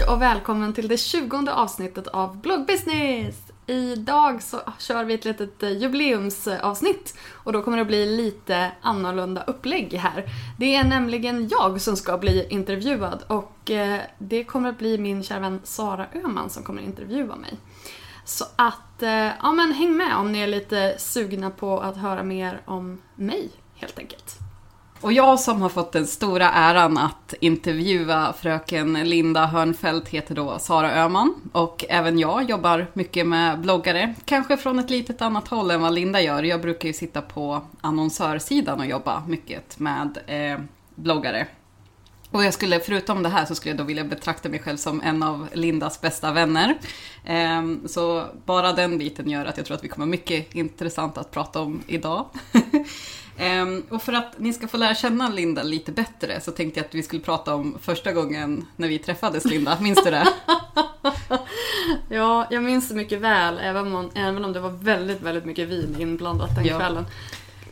Hej och välkommen till det 20 avsnittet av Bloggbusiness! Idag så ah, kör vi ett litet eh, jubileumsavsnitt och då kommer det bli lite annorlunda upplägg här. Det är nämligen jag som ska bli intervjuad och eh, det kommer att bli min kära vän Sara Öhman som kommer att intervjua mig. Så att, eh, ja men häng med om ni är lite sugna på att höra mer om mig helt enkelt. Och jag som har fått den stora äran att intervjua fröken Linda Hörnfeldt heter då Sara Öhman. Och även jag jobbar mycket med bloggare, kanske från ett litet annat håll än vad Linda gör. Jag brukar ju sitta på annonsörsidan och jobba mycket med eh, bloggare. Och jag skulle, förutom det här, så skulle jag då vilja betrakta mig själv som en av Lindas bästa vänner. Ehm, så bara den biten gör att jag tror att vi kommer ha mycket intressant att prata om idag. Ehm, och för att ni ska få lära känna Linda lite bättre så tänkte jag att vi skulle prata om första gången när vi träffades Linda. Minns du det? Ja, jag minns det mycket väl även om, även om det var väldigt, väldigt mycket vin inblandat den Ja. kvällen.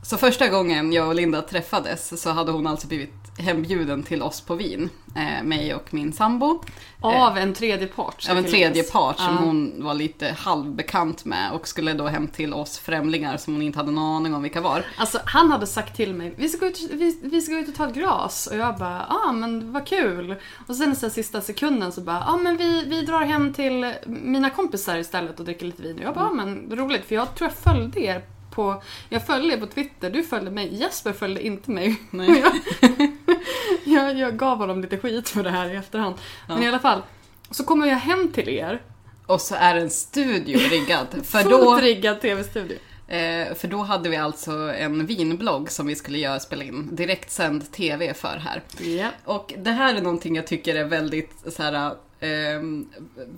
Så första gången jag och Linda träffades så hade hon alltså blivit hembjuden till oss på vin. Eh, mig och min sambo. Av en tredje part. Av en tredje part som Ja. hon var lite halvbekant med och skulle då hem till oss främlingar som hon inte hade någon aning om vilka var. Alltså han hade sagt till mig, vi ska gå ut, vi, vi ska gå ut och ta ett glas. Och jag bara, ja ah, men vad kul. Och sen här sista sekunden så bara, ja ah, men vi, vi drar hem till mina kompisar istället och dricker lite vin. Och jag bara, ah, men roligt för jag tror jag följde er på, jag följde er på Twitter, du följde mig, Jesper följde inte mig. Nej. Jag, jag, jag gav honom lite skit för det här i efterhand. Men Ja. i alla fall, så kommer jag hem till er, Och så är en studio riggad. För då, riggad tv-studio. eh, för då hade vi alltså en vinblogg som vi skulle göra, spela in direktsänd TV för här. Ja. Och det här är någonting jag tycker är väldigt så här, eh,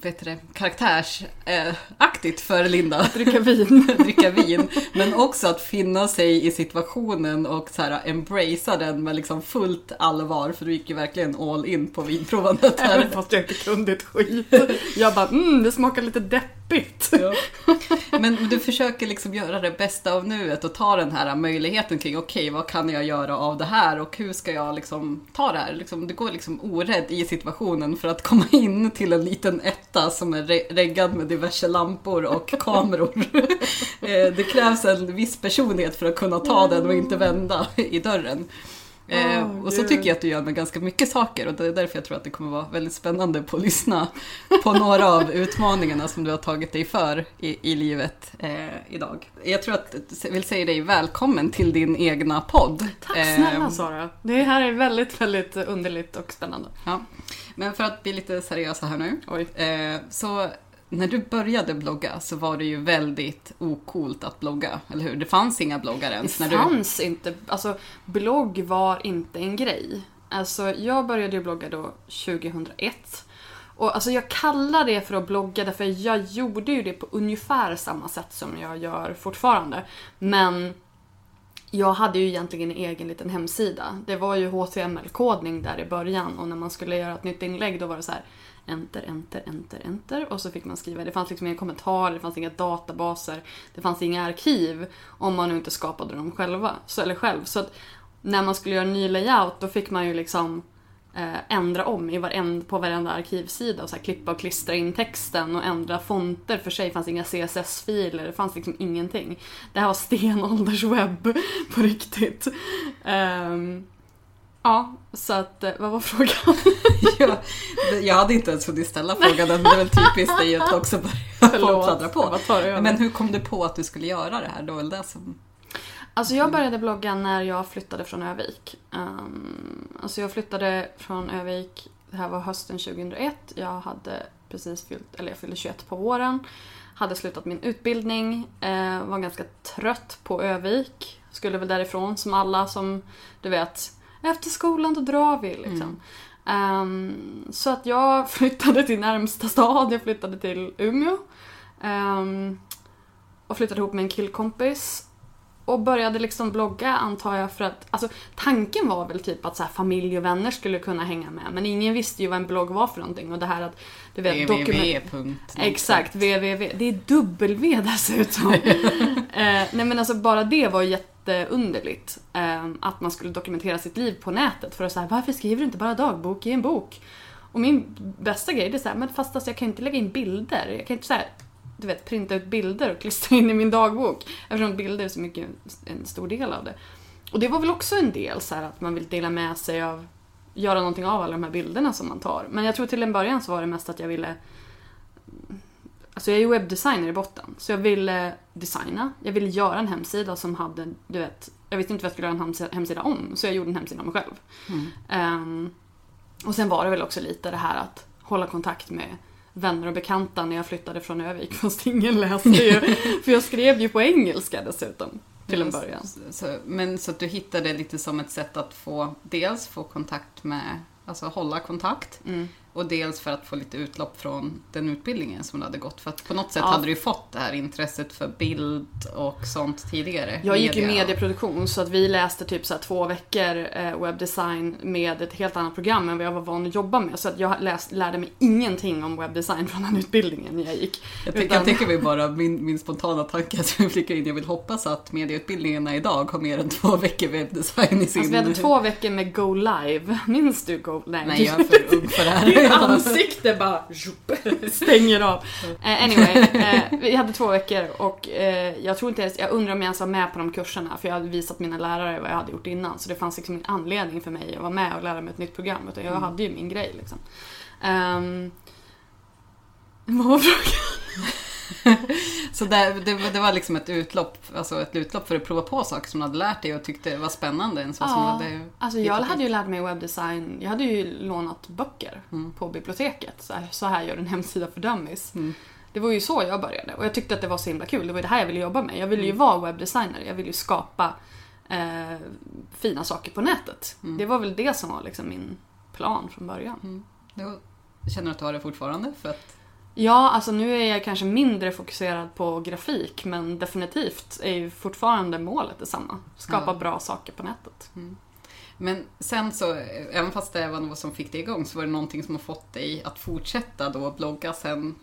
vet det, karaktärsaktigt för Linda. Dricka vin. dricka vin. Men också att finna sig i situationen och så här embracea den med liksom fullt allvar. För du gick ju verkligen all in på vinprovandet här. Även fast jag inte kunde ett skit. Jag bara, mm, det smakar lite deppigt. Ja. Men du försöker liksom göra det bästa av nuet och ta den här möjligheten kring okej, vad kan jag göra av det här och hur ska jag liksom ta det här? Liksom, du går liksom orädd i situationen för att komma in till en liten etta som är re- reggad med diverse lampor och kameror. Eh, det krävs en viss personlighet för att kunna ta den och inte vända i dörren. Åh, och så tycker jag att du gör med ganska mycket saker och det är därför jag tror att det kommer vara väldigt spännande på att lyssna på några av utmaningarna som du har tagit dig för i, i livet eh, idag. Jag tror att jag vill säga dig välkommen till din egna podd. Tack snälla Eh, Sara. Det här är väldigt, väldigt underligt och spännande. ja. Men för att bli lite seriösa här nu. Eh, så när du började blogga så var det ju väldigt ocoolt att blogga, eller hur? Det fanns inga bloggar ens. Det när du... fanns inte, alltså blogg var inte en grej. Alltså jag började ju blogga då 2001. Och alltså jag kallar det för att blogga därför jag gjorde ju det på ungefär samma sätt som jag gör fortfarande. Men jag hade ju egentligen en egen liten hemsida. Det var ju HTML-kodning där i början och när man skulle göra ett nytt inlägg då var det så här enter, enter, enter, enter och så fick man skriva. Det fanns liksom inga kommentarer, det fanns inga databaser, det fanns inga arkiv om man nu inte skapade dem själva. Så, eller själv. Så att när man skulle göra en ny layout då fick man ju liksom eh, ändra om i varend, på varenda arkivsida och så här, klippa och klistra in texten och ändra fonter för sig. Det fanns inga CSS-filer, det fanns liksom ingenting. Det här var stenålderswebb på riktigt. Um, ja, så att eh, vad var frågan? jag, jag hade inte ens hunnit ställa frågan, det är väl typiskt dig att också börja pladdra på. Men hur kom du på att du skulle göra det här? Det var väl det som Alltså jag började blogga när jag flyttade från Övik. Um, alltså jag flyttade från Övik, det här var hösten 2001. Jag hade precis fyllt, eller jag fyllde 21 på våren. Hade slutat min utbildning, uh, var ganska trött på Övik. Skulle väl därifrån som alla som, du vet, efter skolan då drar vi liksom. Mm. Um, så att jag flyttade till närmsta stad, jag flyttade till Umeå. Um, och flyttade ihop med en killkompis och började liksom blogga antar jag för att, alltså tanken var väl typ att så här, familj och vänner skulle kunna hänga med men ingen visste ju vad en blogg var för någonting och det här att du vet www. Exakt, www. Det är W dessutom. eh, nej men alltså bara det var jätteunderligt. Eh, att man skulle dokumentera sitt liv på nätet för att säga varför skriver du inte bara dagbok i en bok? Och min bästa grej är såhär, men fast alltså, jag kan inte lägga in bilder. Jag kan inte såhär, du vet, printa ut bilder och klistra in i min dagbok. Eftersom bilder är så mycket en stor del av det. Och det var väl också en del så här, att man vill dela med sig av, göra någonting av alla de här bilderna som man tar. Men jag tror till en början så var det mest att jag ville Alltså jag är ju webbdesigner i botten, så jag ville designa. Jag ville göra en hemsida som hade, du vet, jag visste inte vad jag skulle göra en hemsida om, så jag gjorde en hemsida om mig själv. Mm. Um, och sen var det väl också lite det här att hålla kontakt med vänner och bekanta när jag flyttade från Övik fast ingen läste ju. för jag skrev ju på engelska dessutom. Till en början. Så, men så att du hittade lite som ett sätt att få dels få kontakt med, alltså hålla kontakt. Mm. Och dels för att få lite utlopp från den utbildningen som du hade gått. För att på något sätt ja. hade du ju fått det här intresset för bild och sånt tidigare. Jag gick ju medieproduktion så att vi läste typ så två veckor eh, webbdesign med ett helt annat program än vad jag var van att jobba med. Så att jag läst, lärde mig ingenting om webbdesign från den utbildningen jag gick. Jag, Utan... jag tänker mig bara, min, min spontana tanke att jag flikar in, jag vill hoppas att medieutbildningarna idag har mer än två veckor webbdesign i sin... Alltså vi hade två veckor med Go Live. Minns du Go Live? Nej, jag är för ung för det här. Ansikte bara stänger av. Uh, anyway, uh, vi hade två veckor och uh, jag tror inte ens, jag undrar om jag ens var med på de kurserna för jag hade visat mina lärare vad jag hade gjort innan så det fanns liksom ingen anledning för mig att vara med och lära mig ett nytt program utan jag mm. hade ju min grej liksom. Um, vad var frågan? så det, det, det, var liksom ett utlopp, alltså ett utlopp för att prova på saker som du hade lärt dig och tyckte var spännande. En så ja, som hade alltså jag hade ju lärt mig webbdesign, jag hade ju lånat böcker mm. på biblioteket. Så här, så här gör en hemsida för dummies. Mm. Det var ju så jag började och jag tyckte att det var så himla kul. Det var ju det här jag ville jobba med. Jag ville ju mm. vara webbdesigner, jag ville ju skapa eh, fina saker på nätet. Mm. Det var väl det som var liksom min plan från början. Mm. Känner du att du har det fortfarande? För att Ja, alltså nu är jag kanske mindre fokuserad på grafik men definitivt är ju fortfarande målet detsamma. Skapa ja. bra saker på nätet. Mm. Men sen så, även fast det var något som fick dig igång så var det någonting som har fått dig att fortsätta då blogga sen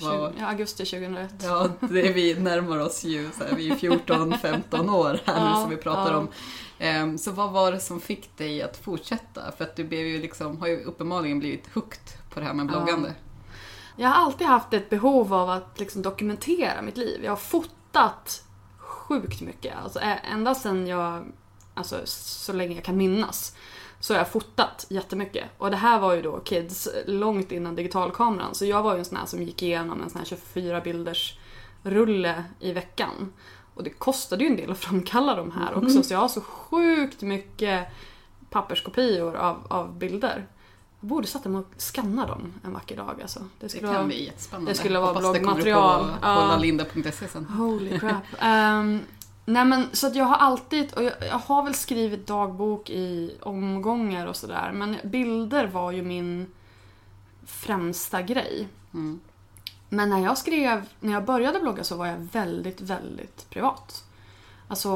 var... Ja, augusti 2001. Ja, det vi närmar oss ju, så här, vi är 14-15 år här ja, som vi pratar ja. om. Um, så vad var det som fick dig att fortsätta? För att du blev ju liksom, har ju uppenbarligen blivit hooked på det här med bloggande. Ja. Jag har alltid haft ett behov av att liksom dokumentera mitt liv. Jag har fotat sjukt mycket. Alltså, ända sedan jag, alltså så länge jag kan minnas, så har jag fotat jättemycket. Och det här var ju då kids långt innan digitalkameran. Så jag var ju en sån här som gick igenom en sån här 24 bilders rulle i veckan. Och det kostade ju en del att framkalla de här också, mm. så jag har så sjukt mycket papperskopior av, av bilder. Jag borde sätta mig och skanna dem en vacker dag. Alltså. Det, skulle det kan vara, bli jättespännande. Det skulle vara bloggmaterial. Det kommer linda.se sen. Holy crap. um, nej men så att jag har alltid, och jag, jag, har väl skrivit dagbok i omgångar och sådär. Men bilder var ju min främsta grej. Mm. Men när jag skrev, när jag började blogga så var jag väldigt, väldigt privat. Alltså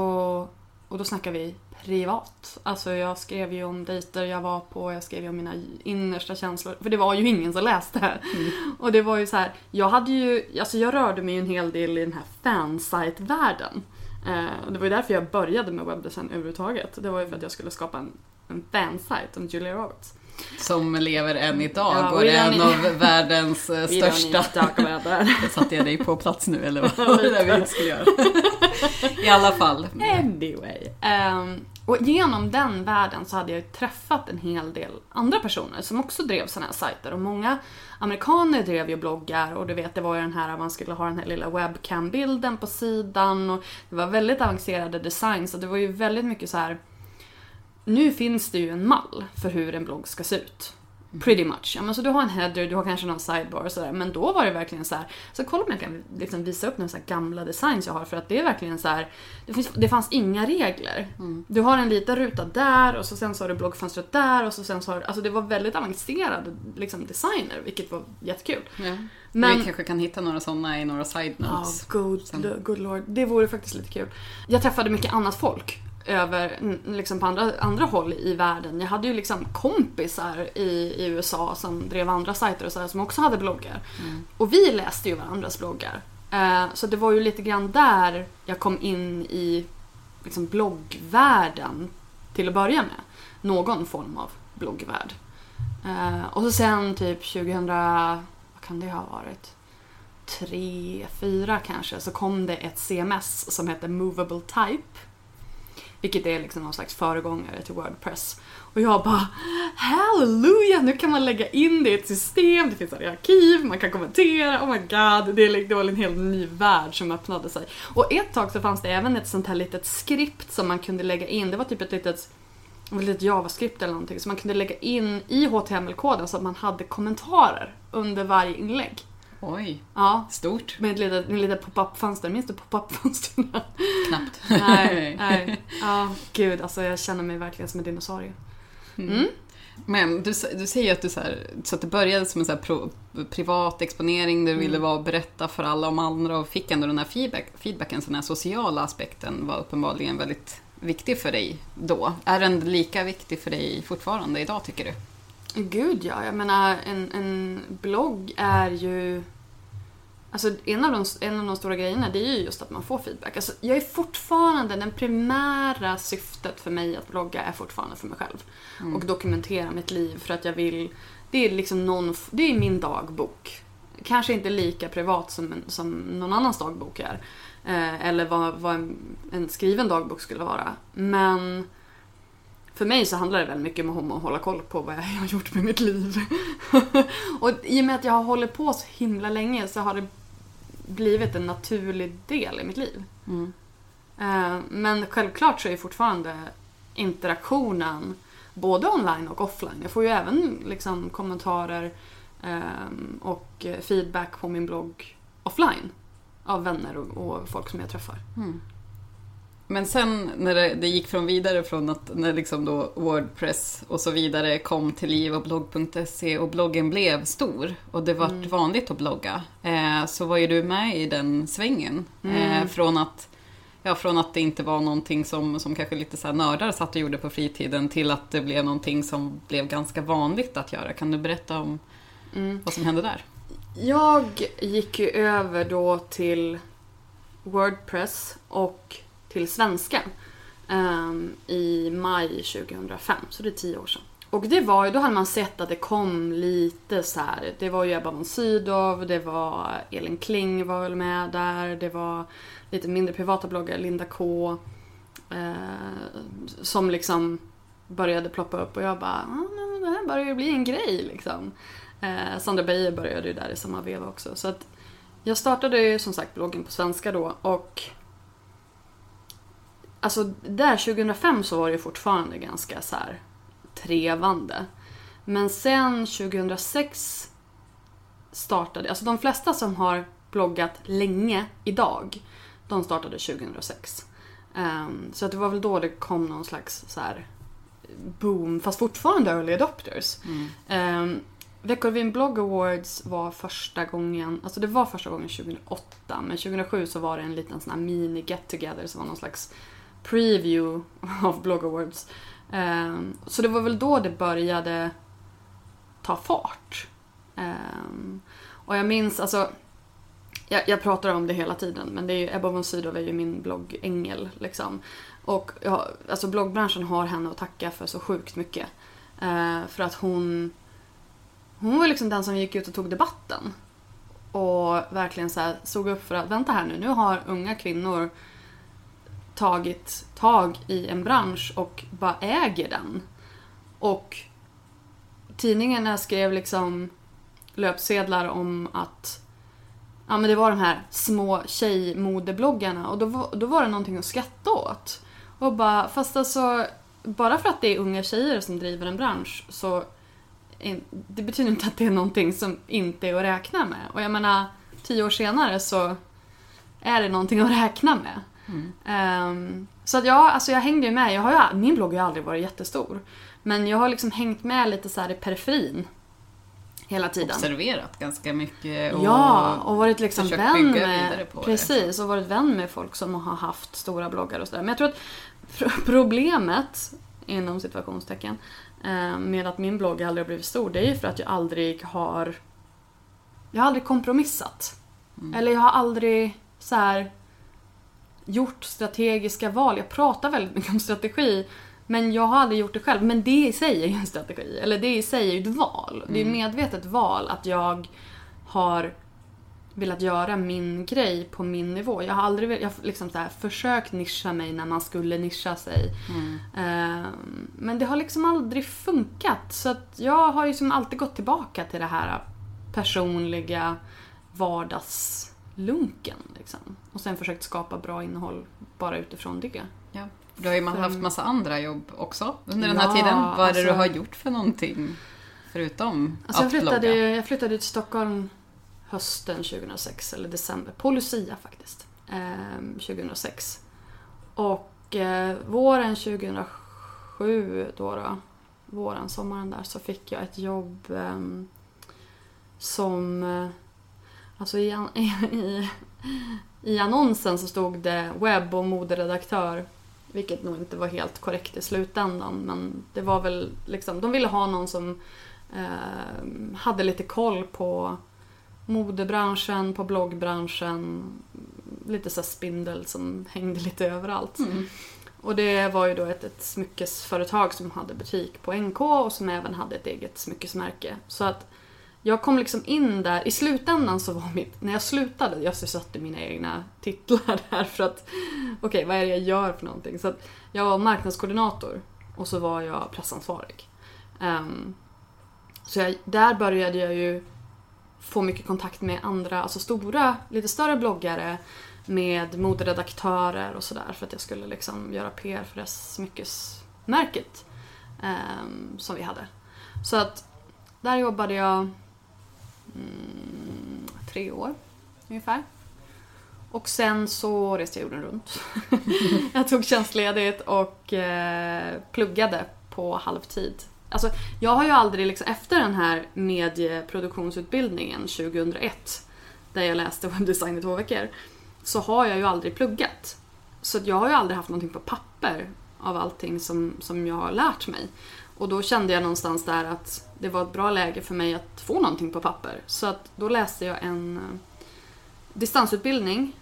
och då snackar vi privat. Alltså jag skrev ju om dejter jag var på, jag skrev ju om mina innersta känslor. För det var ju ingen som läste. Mm. Och det var ju så här, jag hade ju, alltså jag rörde mig ju en hel del i den här fansite-världen. Eh, och det var ju därför jag började med webbdesign överhuvudtaget. Det var ju för att jag skulle skapa en, en fansite om Julia Roberts. Som lever än idag ja, och är en av världens eh, största... Satte jag dig på plats nu eller vad var det vi inte skulle göra? I alla fall. Anyway. Um, och genom den världen så hade jag ju träffat en hel del andra personer som också drev sådana här sajter. Och många amerikaner drev ju bloggar och du vet det var ju den här man skulle ha den här lilla webcam-bilden på sidan och det var väldigt avancerade designs och det var ju väldigt mycket så här nu finns det ju en mall för hur en blogg ska se ut. Pretty much. Ja, men så du har en header, du har kanske någon sidebar och sådär. Men då var det verkligen så här. Så kolla om jag kan liksom visa upp några så gamla designs jag har för att det är verkligen så här. Det, finns, det fanns inga regler. Mm. Du har en liten ruta där och så sen så har du bloggfönstret där och så sen så har Alltså det var väldigt avancerade liksom, designer vilket var jättekul. Ja. Men, Vi kanske kan hitta några sådana i några side notes. Oh, good, good lord. Det vore faktiskt lite kul. Jag träffade mycket annat folk över liksom på andra, andra håll i världen. Jag hade ju liksom kompisar i, i USA som drev andra sajter och så här, som också hade bloggar. Mm. Och vi läste ju varandras bloggar. Eh, så det var ju lite grann där jag kom in i liksom bloggvärlden till att börja med. Någon form av bloggvärld. Eh, och så sen typ 2000, vad kan det ha varit? Tre, fyra kanske, så kom det ett CMS som hette Movable Type. Vilket är liksom någon slags föregångare till Wordpress. Och jag bara halleluja, nu kan man lägga in det i ett system, det finns ett arkiv, man kan kommentera, oh my god, det, är, det var en helt ny värld som öppnade sig. Och ett tag så fanns det även ett sånt här litet skript som man kunde lägga in, det var typ ett litet ett litet JavaScript eller någonting som man kunde lägga in i HTML-koden så att man hade kommentarer under varje inlägg. Oj, ja. stort. Med ett litet, litet pop-up-fönster. Minns du pop-up-fönstren? Knappt. nej, nej. Ja, gud alltså jag känner mig verkligen som en dinosaurie. Mm. Mm. Men du, du säger att du så, här, så att det började som en så här pro, privat exponering där du mm. ville vara berätta för alla om andra och fick ändå den här feedback, feedbacken, så den här sociala aspekten var uppenbarligen väldigt viktig för dig då. Är den lika viktig för dig fortfarande idag tycker du? Gud ja, jag menar en, en blogg är ju... Alltså en av, de, en av de stora grejerna det är ju just att man får feedback. Alltså, jag är fortfarande, den primära syftet för mig att blogga är fortfarande för mig själv. Mm. Och dokumentera mitt liv för att jag vill, det är liksom någon, det är min dagbok. Kanske inte lika privat som, som någon annans dagbok är. Eh, eller vad, vad en, en skriven dagbok skulle vara. Men för mig så handlar det väldigt mycket om att hålla koll på vad jag har gjort med mitt liv. och i och med att jag har hållit på så himla länge så har det blivit en naturlig del i mitt liv. Mm. Eh, men självklart så är fortfarande interaktionen både online och offline. Jag får ju även liksom kommentarer ehm, och feedback på min blogg offline av vänner och, folk som jag träffar. Mm. Men sen när det, det, gick från vidare från att när liksom då Wordpress och så vidare kom till liv och blogg.se och bloggen blev stor och det var mm. vanligt att blogga eh, så var ju du med i den svängen. Mm. Eh, från, att, ja, från att det inte var någonting som, som kanske lite så här nördar satt och gjorde på fritiden till att det blev någonting som blev ganska vanligt att göra. Kan du berätta om mm. vad som hände där? Jag gick ju över då till Wordpress och till svenska um, ehm, i maj 2005, så det är tio år sedan. Och det var ju, då hade man sett att det kom lite så här. Det var ju Ebba von Sydow, det var Elin Kling var väl med där, det var lite mindre privata bloggare, Linda K. Eh, som liksom började ploppa upp och jag bara, ah, det här börjar ju bli en grej liksom. Eh, Sandra Beijer började ju där i samma veva också. Så att jag startade ju som sagt bloggen på svenska då och Alltså där 2005 så var det fortfarande ganska så här trevande. Men sen 2006 startade, alltså de flesta som har bloggat länge idag, de startade 2006. Um, ehm, så att det var väl då det kom någon slags så här boom, fast fortfarande early adopters. Mm. Um, Veckorevyn Blog Awards var första gången, alltså det var första gången 2008, men 2007 så var det en liten sån här mini get together som var någon slags preview av Blog Awards. Ehm, så det var väl då det började ta fart. Ehm, och jag minns, alltså jag, jag, pratar om det hela tiden men det är ju, Ebba von Sydow är ju min bloggängel liksom. Och jag, alltså bloggbranschen har henne att tacka för så sjukt mycket. Eh, för att hon hon var liksom den som gick ut och tog debatten. Och verkligen så här, såg upp för att vänta här nu, nu har unga kvinnor tagit tag i en bransch och bara äger den. Och tidningarna skrev liksom löpsedlar om att ja, men det var de här små tjejmodebloggarna och då var, då var det någonting att skratta åt. Och bara, fast alltså, bara för att det är unga tjejer som driver en bransch så det betyder inte att det är någonting som inte är att räkna med. Och jag menar, tio år senare så är det någonting att räkna med. Mm. Um, så att ja, alltså jag hängde ju med. Jag har ju, min blogg har ju aldrig varit jättestor. Men jag har liksom hängt med lite så i periferin. Hela tiden. Observerat ganska mycket och Ja, och varit liksom vän med... Precis, det. och varit vän med folk som har haft stora bloggar och sådär. Men jag tror att problemet, inom situationstecken, eh, med att min blogg aldrig har blivit stor, det är ju för att jag aldrig har... Jag har aldrig kompromissat. Mm. Eller jag har aldrig så här gjort strategiska val. Jag pratar väldigt mycket om strategi men jag har aldrig gjort det själv. Men det i sig är ju en strategi. Eller det i sig är ju ett val. Mm. Det är ett medvetet val att jag har velat göra min grej på min nivå. Jag har aldrig jag har liksom så här, försökt nischa mig när man skulle nischa sig. Mm. Uh, men det har liksom aldrig funkat. Så att jag har ju liksom alltid gått tillbaka till det här personliga vardagslunken. Liksom. Och sen försökt skapa bra innehåll bara utifrån det. Ja. Du har ju haft massa andra jobb också under den här tiden. Vad är det alltså, du har gjort för någonting? Förutom alltså att jag flyttade, blogga? Jag flyttade till Stockholm hösten 2006, eller december, på Lucia faktiskt. Eh, 2006. Och eh, våren 2007 då, då, våren, sommaren där, så fick jag ett jobb eh, som... Alltså i, i, i annonsen så stod det webb och moderedaktör vilket nog inte var helt korrekt i slutändan. Men det var väl liksom, de ville ha någon som eh, hade lite koll på modebranschen, på bloggbranschen. Lite så spindel som hängde lite överallt. Mm. Och det var ju då ett, ett smyckesföretag som hade butik på NK och som även hade ett eget smyckesmärke. Så att jag kom liksom in där, i slutändan så var mitt, när jag slutade, jag satte mina egna titlar där för att, okej okay, vad är det jag gör för någonting? Så att jag var marknadskoordinator och så var jag pressansvarig. Um, ehm, så jag, där började jag ju få mycket kontakt med andra, alltså stora, lite större bloggare med moderedaktörer och sådär för att jag skulle liksom göra PR för det smyckesmärket um, som vi hade. Så att där jobbade jag mm, tre år ungefär. Och sen så reste jag jorden runt. jag tog tjänstledigt och eh, pluggade på halvtid. Alltså, jag har ju aldrig, liksom, efter den här medieproduktionsutbildningen 2001, där jag läste webbdesign i två veckor, så har jag ju aldrig pluggat. Så jag har ju aldrig haft någonting på papper av allting som, som jag har lärt mig. Och då kände jag någonstans där att det var ett bra läge för mig att få någonting på papper. Så att då läste jag en eh, distansutbildning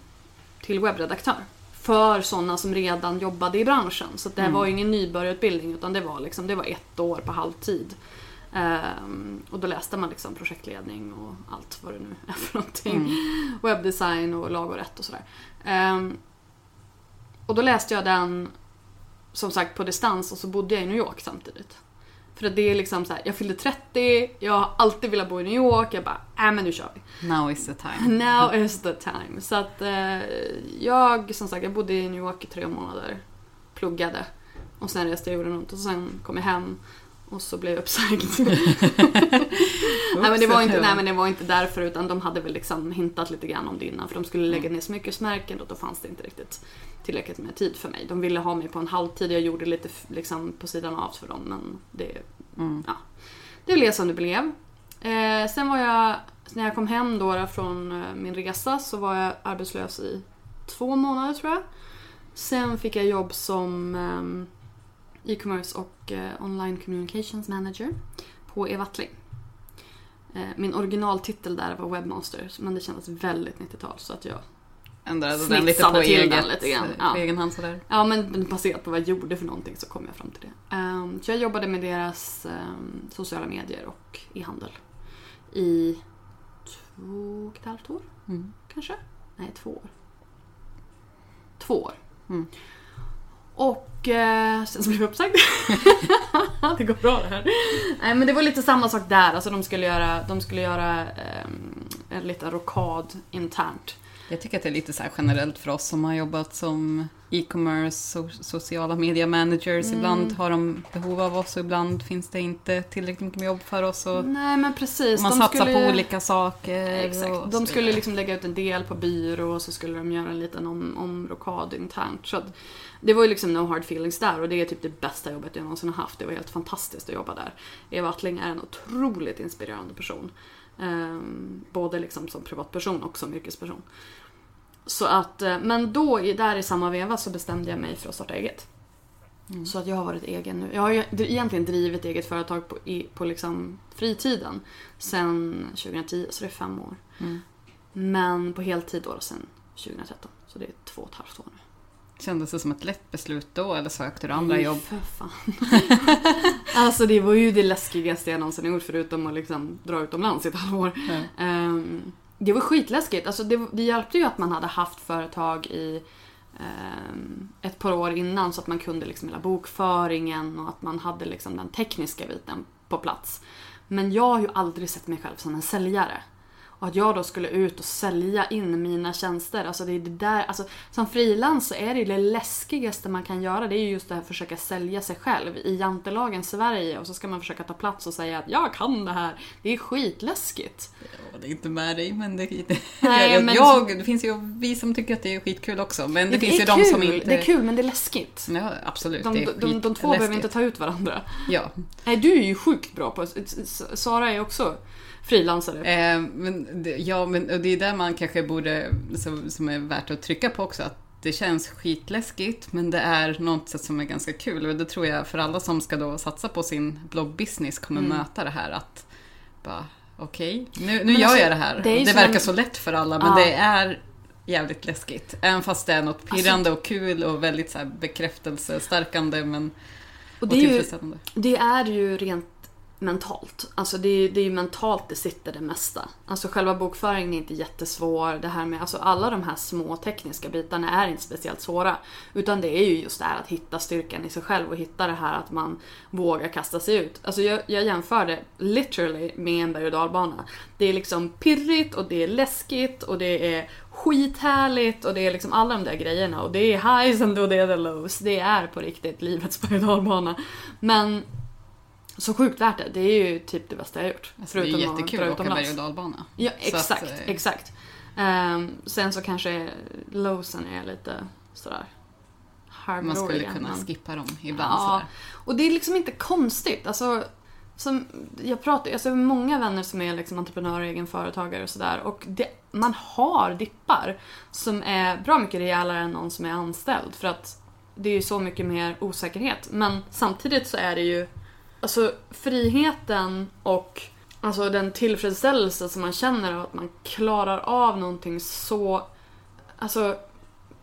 till webbredaktör. För sådana som redan jobbade i branschen. Så det mm. var ju ingen nybörjarutbildning utan det var, liksom, det var ett år på halvtid. Um, och då läste man liksom projektledning och allt vad det nu är för någonting. Mm. Webbdesign och lag och rätt och sådär. Um, och då läste jag den som sagt på distans och så bodde jag i New York samtidigt. För att det är liksom så här, jag fyllde 30, jag har alltid velat bo i New York, jag bara, äh men nu kör vi. Now is the time. Now is the time. Så att eh, jag, som sagt, jag bodde i New York i tre månader, pluggade och sen reste jag jorden runt och sen kom jag hem och så blev jag uppsagd. nej, men det var inte, nej men det var inte därför utan de hade väl liksom hintat lite grann om det innan för de skulle lägga ner smyckesmärken och då fanns det inte riktigt tillräckligt med tid för mig. De ville ha mig på en halvtid, jag gjorde lite liksom, på sidan av för dem men det, mm. ja, det blev som det blev. Eh, sen var jag, när jag kom hem då från eh, min resa så var jag arbetslös i två månader tror jag. Sen fick jag jobb som ehm, e-commerce och eh, online communications manager på Evatling. Eh, min originaltitel där var webbmaster men det kändes väldigt 90-tal så att jag Ändrade den lite på, till den eget, lite grann, på ja. egen hand sådär. Ja, men baserat på vad jag gjorde för någonting så kom jag fram till det. Ehm, så jag jobbade med deras ehm, sociala medier och e-handel i två och ett halvt år, Mm. kanske? Nej, två år. Två år. Mm. Och eh, sen så blev jag uppsagd. det går bra det här. Nej, men det var lite samma sak där. Alltså de skulle göra, de skulle göra ehm, en liten rockad internt. Jag tycker att det är lite så generellt för oss som har jobbat som e-commerce, so sociala media managers. Mm. Ibland har de behov av oss och ibland finns det inte tillräckligt mycket jobb för oss. Och Nej, men precis. man de satsar skulle- på olika saker. Exakt. och De skulle liksom lägga ut en del på byrå och så skulle de göra en liten om, omrokad internt. Så att det var ju liksom no hard feelings där och det är typ det bästa jobbet jag någonsin har haft. Det var helt fantastiskt att jobba där. Eva Attling är en otroligt inspirerande person. Ehm, både liksom som privatperson och som yrkesperson. Så att, eh, men då, där i samma veva så bestämde jag mig för att starta eget. Så att jag har varit egen nu. Jag har ju egentligen drivit eget företag på, i, på liksom fritiden sen 2010, så det är fem år. Mm. Men på heltid då sen 2013. Så det är två och ett halvt år nu. Kändes det som ett lätt beslut då eller sökte du andra jobb? för fan. alltså det var ju det läskigaste jag någonsin gjort förutom att liksom dra utomlands i ett halvår. Ja. Ehm, det var skitläskigt. Alltså det, det hjälpte ju att man hade haft företag i ehm, ett par år innan så att man kunde liksom hela bokföringen och att man hade liksom den tekniska biten på plats. Men jag har ju aldrig sett mig själv som en säljare. Och att jag då skulle ut och sälja in mina tjänster. Alltså det är det där, alltså som frilans så är det det läskigaste man kan göra. Det är ju just det här att försöka sälja sig själv i jantelagen Sverige. Och så ska man försöka ta plats och säga att jag kan det här. Det är skitläskigt. Jag är inte med dig men det, det, Nej, jag, men- jag, det finns ju vi som tycker att det är skitkul också. Men det, finns ju är de kul, som inte... Det är kul men det är läskigt. Ja, absolut. De, det de, de, de två behöver inte ta ut varandra. Ja. Nej, du är ju sjukt bra på... Sara är också frilansare. Eh, men, det- ja, men och det är där man kanske borde, som, som är värt att trycka på också, att det känns skitläskigt, men det är något sätt som är ganska kul. Och det tror jag för alla som ska då satsa på sin bloggbusiness kommer Mm. möta det här att bara, okej, nu, nu Men gör alltså, jag det här. det Det, ju verkar en- så lätt för alla, men Ja. det är jävligt läskigt. Även fast det är något Alltså- pirrande och kul och väldigt så här bekräftelsestärkande men, Och och det ju, tillfredsställande. det är ju rent mentalt. Alltså det är, det är ju mentalt det sitter det mesta. Alltså själva bokföringen är inte jättesvår. Det här med, alltså alla de här små tekniska bitarna är inte speciellt svåra. Utan det är ju just det här att hitta styrkan i sig själv och hitta det här att man vågar kasta sig ut. Alltså jag, jag jämför det literally med en berg och dalbana. Det är liksom pirrigt och det är läskigt och det är skithärligt och det är liksom alla de där grejerna. Och det är highs and och det är the lows. Det är på riktigt livets berg och dalbana. Men så sjukt värt det. Det är ju typ det bästa jag har gjort. Alltså, det är jättekul att åka berg och dalbana. Ja, Så att, exakt. exakt. Ehm, sen så kanske lowsen är lite sådär Man skulle kunna men- skippa dem ibland. Ja, sådär. och det är liksom inte konstigt. Alltså, som jag pratar alltså, många vänner som är liksom entreprenörer, egenföretagare och sådär. Och det, man har dippar som är bra mycket rejälare än någon som är anställd. För att det är ju så mycket mer osäkerhet. Men samtidigt så är det ju alltså friheten och alltså den tillfredsställelse som man känner av att man klarar av någonting så... Alltså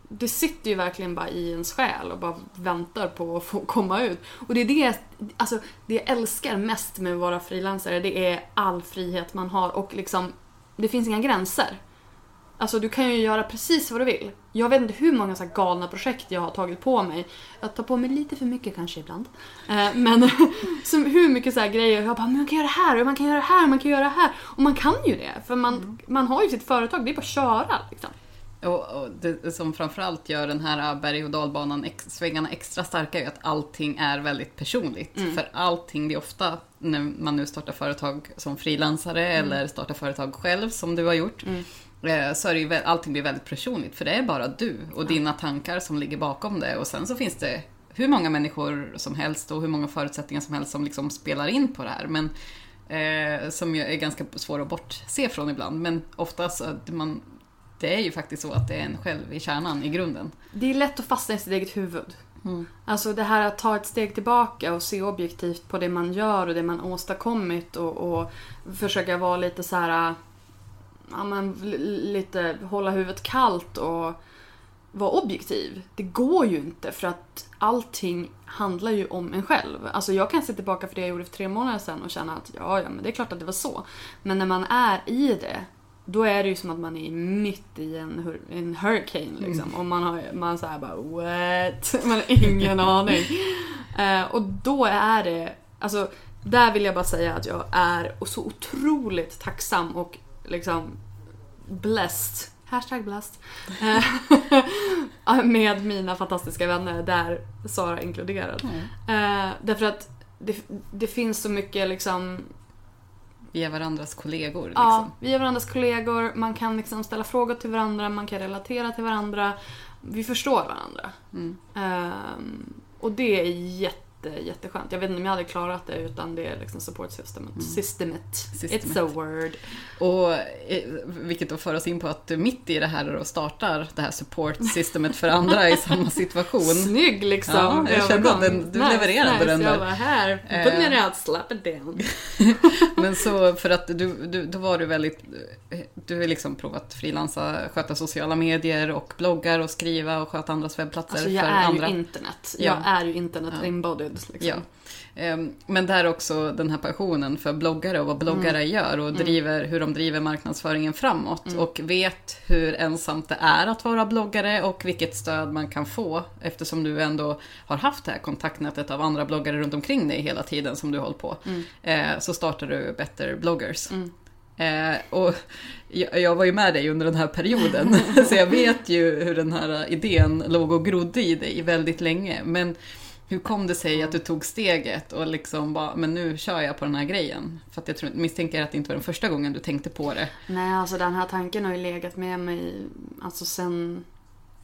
det sitter ju verkligen bara i ens själ och bara väntar på att få komma ut. Och det är det, alltså, det jag älskar mest med att vara frilansare, det är all frihet man har och liksom, det finns inga gränser. Alltså du kan ju göra precis vad du vill. Jag vet inte hur många så galna projekt jag har tagit på mig. Jag tar på mig lite för mycket kanske ibland. Eh, men som hur mycket så grejer. Jag bara, man kan göra det här och man kan göra det här och man kan göra det här. Och man kan ju det. För man, man har ju sitt företag, det är bara att köra. Liksom. Och, och det som framförallt gör den här berg och dalbanan, svängarna extra starka är att allting är väldigt personligt. Mm. För allting, det är ofta när man nu startar företag som frilansare Mm. eller startar företag själv som du har gjort. Eh, Så är det ju, allting blir väldigt personligt. För det är bara du och dina tankar som ligger bakom det. Och sen så finns det hur många människor som helst och hur många förutsättningar som helst som liksom spelar in på det här. Men eh, som är ganska svår att bortse från ibland. Men oftast att man det är ju faktiskt så att det är en själv i kärnan, i grunden. Det är lätt att fastna i sitt eget huvud. Alltså det här att ta ett steg tillbaka och se objektivt på det man gör och det man åstadkommit och, och försöka vara lite så här, ja men lite hålla huvudet kallt och vara objektiv. Det går ju inte för att allting handlar ju om en själv. Alltså jag kan se tillbaka på det jag gjorde för tre månader sedan och känna att ja, ja men det är klart att det var så. Men när man är i det då är det ju som att man är mitt i en, hur- en hurricane liksom. Och man har man så här bara what? Man har ingen aning. Eh, och då är det, alltså där vill jag bara säga att jag är så otroligt tacksam och liksom blessed. Hashtag blessed. Eh, med mina fantastiska vänner, där Sara inkluderad. Eh, därför att det, det finns så mycket liksom Vi är varandras kollegor. Liksom. Ja, vi är varandras kollegor, man kan liksom ställa frågor till varandra, man kan relatera till varandra. Vi förstår varandra. Ehm, och det är jätte, jätteskönt. Jag vet inte om jag hade klarat det utan det liksom support systemet. Systemet. Systemet. It's a word. Och eh, vilket då för oss in på att du mitt i det här då startar det här support-systemet för andra i samma situation. Snygg liksom. Ja, jag kände att den- du levererade den Jag där. var här, Eh. put me out, slap it down. Men så för att du, du, då var du väldigt, du har liksom provat frilansa, sköta sociala medier och bloggar och skriva och sköta andras webbplatser Alltså jag för är andra. ju internet. Ja. Jag är ju internet Ja. Embodied. Liksom. Ja. Ehm, Men där också den här passionen för bloggare och vad bloggare Mm. gör och driver, hur de driver marknadsföringen framåt. Och vet hur ensamt det är att vara bloggare och vilket stöd man kan få. Eftersom du ändå har haft det här kontaktnätet av andra bloggare runt omkring dig hela tiden som du hållit på. Eh, Så startar du Better bloggers. Eh, och jag, jag var ju med dig under den här perioden, så jag vet ju hur den här idén låg och grodde i dig väldigt länge. Men hur kom det sig att du tog steget och liksom bara, men nu kör jag på den här grejen? För att jag tror, misstänker att det inte var den första gången du tänkte på det. Nej, alltså den här tanken har ju legat med mig alltså sen...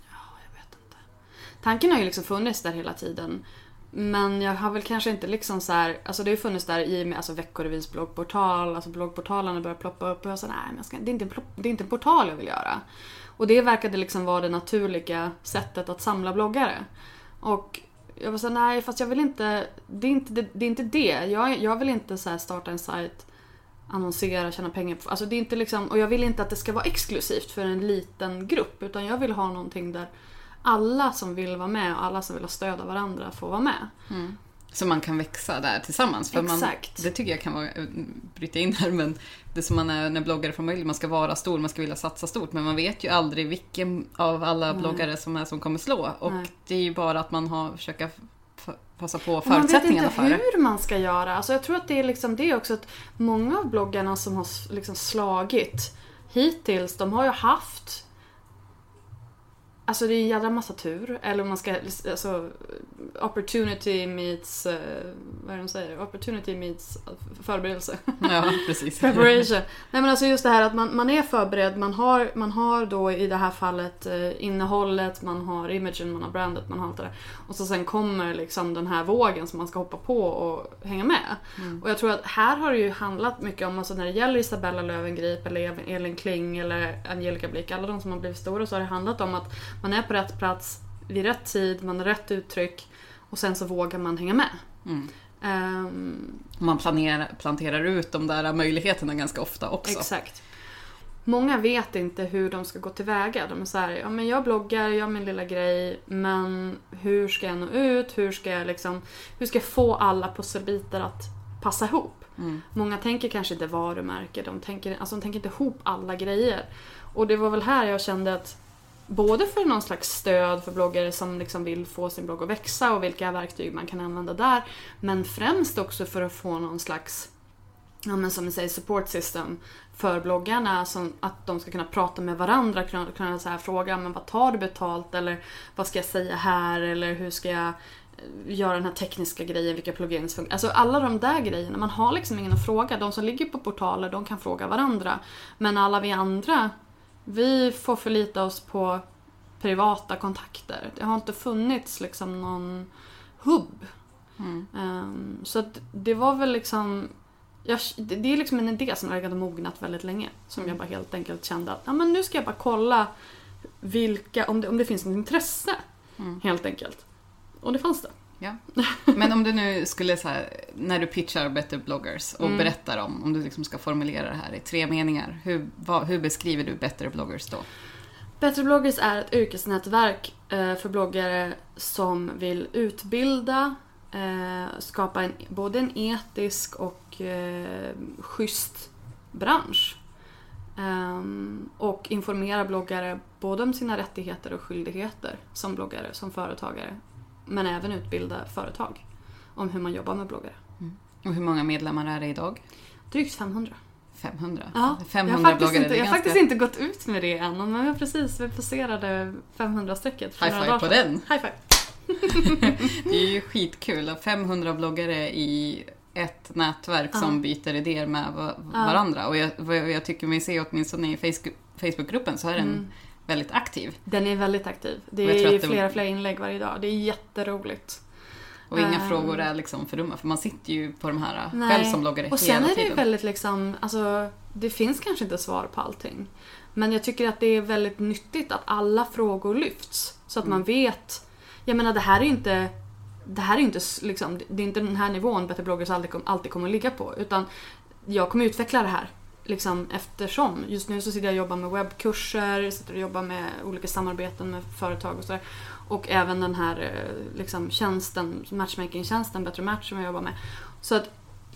Ja, jag vet inte. Tanken har ju liksom funnits där hela tiden. Men jag har väl kanske inte liksom så här, alltså det har ju funnits där i och med alltså Veckorevyns bloggportal, alltså bloggportalerna började ploppa upp och jag sa nej men jag ska, det, är inte en plopp, det är inte en portal jag vill göra. Och det verkade liksom vara det naturliga sättet att samla bloggare. Och jag var såhär, nej fast jag vill inte, det är inte det. det, är inte det. Jag, jag vill inte så här starta en sajt annonsera, tjäna pengar på. Alltså det är inte liksom, och jag vill inte att det ska vara exklusivt för en liten grupp. Utan jag vill ha någonting där alla som vill vara med och alla som vill ha stöd av varandra får vara med. Mm. Så man kan växa där tillsammans. För Man, Exakt. det tycker jag kan vara, eh, bryta in här, men det som man är när bloggare från början, man ska vara stor, man ska vilja satsa stort, men man vet ju aldrig vilken av alla bloggare som är som kommer slå. Och Nej. det är ju bara att man har, försöka passa på Och man vet förutsättningarna inte för det. hur man ska göra. Alltså jag tror att det är liksom det också att många av bloggarna som har liksom slagit hittills, de har ju haft Alltså det är en jävla massa tur. Eller om man ska, alltså opportunity meets, eh, vad är det de säger? Opportunity meets förberedelse. Ja, precis. Preparation. Nej men alltså just det här att man, man är förberedd, man har, man har då i det här fallet eh, innehållet, man har imagen, man har brandet, man har allt det där. Och så sen kommer liksom den här vågen som man ska hoppa på och hänga med. Och jag tror att här har det ju handlat mycket om, alltså när det gäller Isabella Löwengrip eller Elin Kling eller Angelica Blick, alla de som har blivit stora så har det handlat om att man är på rätt plats vid rätt tid, man har rätt uttryck och sen så vågar man hänga med. Ehm, Man planerar, planterar ut de där möjligheterna ganska ofta också. Exakt. Många vet inte hur de ska gå tillväga. De är såhär, ja men jag bloggar, jag har min lilla grej, men hur ska jag nå ut? Hur ska jag liksom, hur ska jag få alla pusselbitar att passa ihop? Många tänker kanske inte varumärke, de tänker, alltså de tänker inte ihop alla grejer. Och det var väl här jag kände att både för någon slags stöd för bloggare som liksom vill få sin blogg att växa och vilka verktyg man kan använda där. Men främst också för att få någon slags ja, men som ni säger, support system för bloggarna. Som att de ska kunna prata med varandra, kunna, kunna så här fråga men vad tar du betalt eller vad ska jag säga här eller hur ska jag eh, göra den här tekniska grejen, vilka plugins funkar. Alltså alla de där grejerna, man har liksom ingen att fråga. De som ligger på portaler, de kan fråga varandra. Men alla vi andra, vi får förlita oss på privata kontakter. Det har inte funnits liksom någon hubb. Ehm, så att det var väl liksom jag, det är liksom en idé som legat och mognat väldigt länge. Som Mm. jag bara helt enkelt kände att ja, men nu ska jag bara kolla vilka, om, det, om det finns något intresse. Mm. Helt enkelt. Och det fanns det. Ja. Men om du nu skulle så här, när du pitchar Better bloggers och Mm. berättar om, om du liksom ska formulera det här i tre meningar, hur, vad, hur beskriver du Better bloggers då? Bättre bloggers är ett yrkesnätverk eh, för bloggare som vill utbilda, eh, skapa en, både en etisk och eh, schysst bransch. Ehm, och informera bloggare både om sina rättigheter och skyldigheter som bloggare, som företagare. Men även utbilda företag om hur man jobbar med bloggare. Och hur många medlemmar är det idag? Drygt 500. 500? Ja, 500 jag har, faktiskt inte, det jag har faktiskt inte gått ut med det än, men jag precis, vi passerade 500-strecket. för High några five på sedan. den. High five! Det är ju skitkul. 500 bloggare i ett nätverk Ja. som byter idéer med va- Ja. varandra. Och jag, vad jag tycker mig se åtminstone i Facebook- Facebookgruppen så är den Mm. Väldigt aktiv. Den är väldigt aktiv. Det är det- flera, flera inlägg varje dag. Det är jätteroligt. Och inga Ehm. frågor är liksom för dumma, för man sitter ju på de här Nej. själv som bloggare Och sen hela är det ju tiden. väldigt liksom, alltså det finns kanske inte svar på allting. Men jag tycker att det är väldigt nyttigt att alla frågor lyfts. Så att Mm. man vet, jag menar det här är ju inte det här är inte liksom, det är inte den här nivån Better bloggers alltid, alltid kommer att ligga på. Utan jag kommer utveckla det här. Liksom eftersom. Just nu så sitter jag och jobbar med webbkurser, sitter och jobbar med olika samarbeten med företag och sådär. Och även den här eh, liksom, tjänsten, matchmaking-tjänsten Bättre Match som jag jobbar med. Så att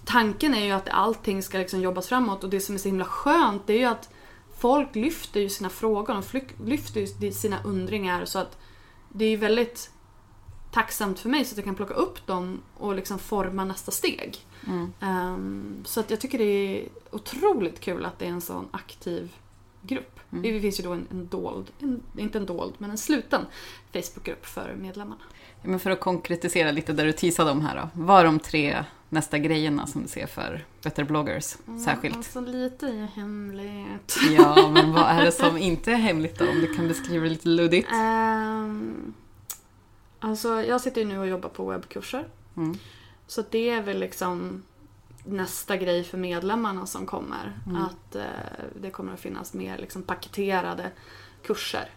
tanken är ju att allting ska liksom jobbas framåt och det som är så himla skönt det är ju att folk lyfter ju sina frågor, de lyfter ju sina undringar så att det är ju väldigt tacksamt för mig så att jag kan plocka upp dem och liksom forma nästa steg. Mm. Ehm, så att jag tycker det är otroligt kul att det är en sån aktiv grupp. Mm. Det finns ju då en, en dold, en, inte en dold, men en sluten Facebookgrupp för medlemmarna. Ja, Men för att konkretisera lite där du teasade om här då. Vad är de tre nästa grejerna som du ser för Better bloggers särskilt? Alltså lite är hemligt. Ja, men vad är det som inte är hemligt då? Om du kan beskriva det lite luddigt. Um, alltså jag sitter ju nu och jobbar på webbkurser. Mm. Så det är väl liksom nästa grej för medlemmarna som kommer. Mm. Att eh, det kommer att finnas mer liksom paketerade kurser.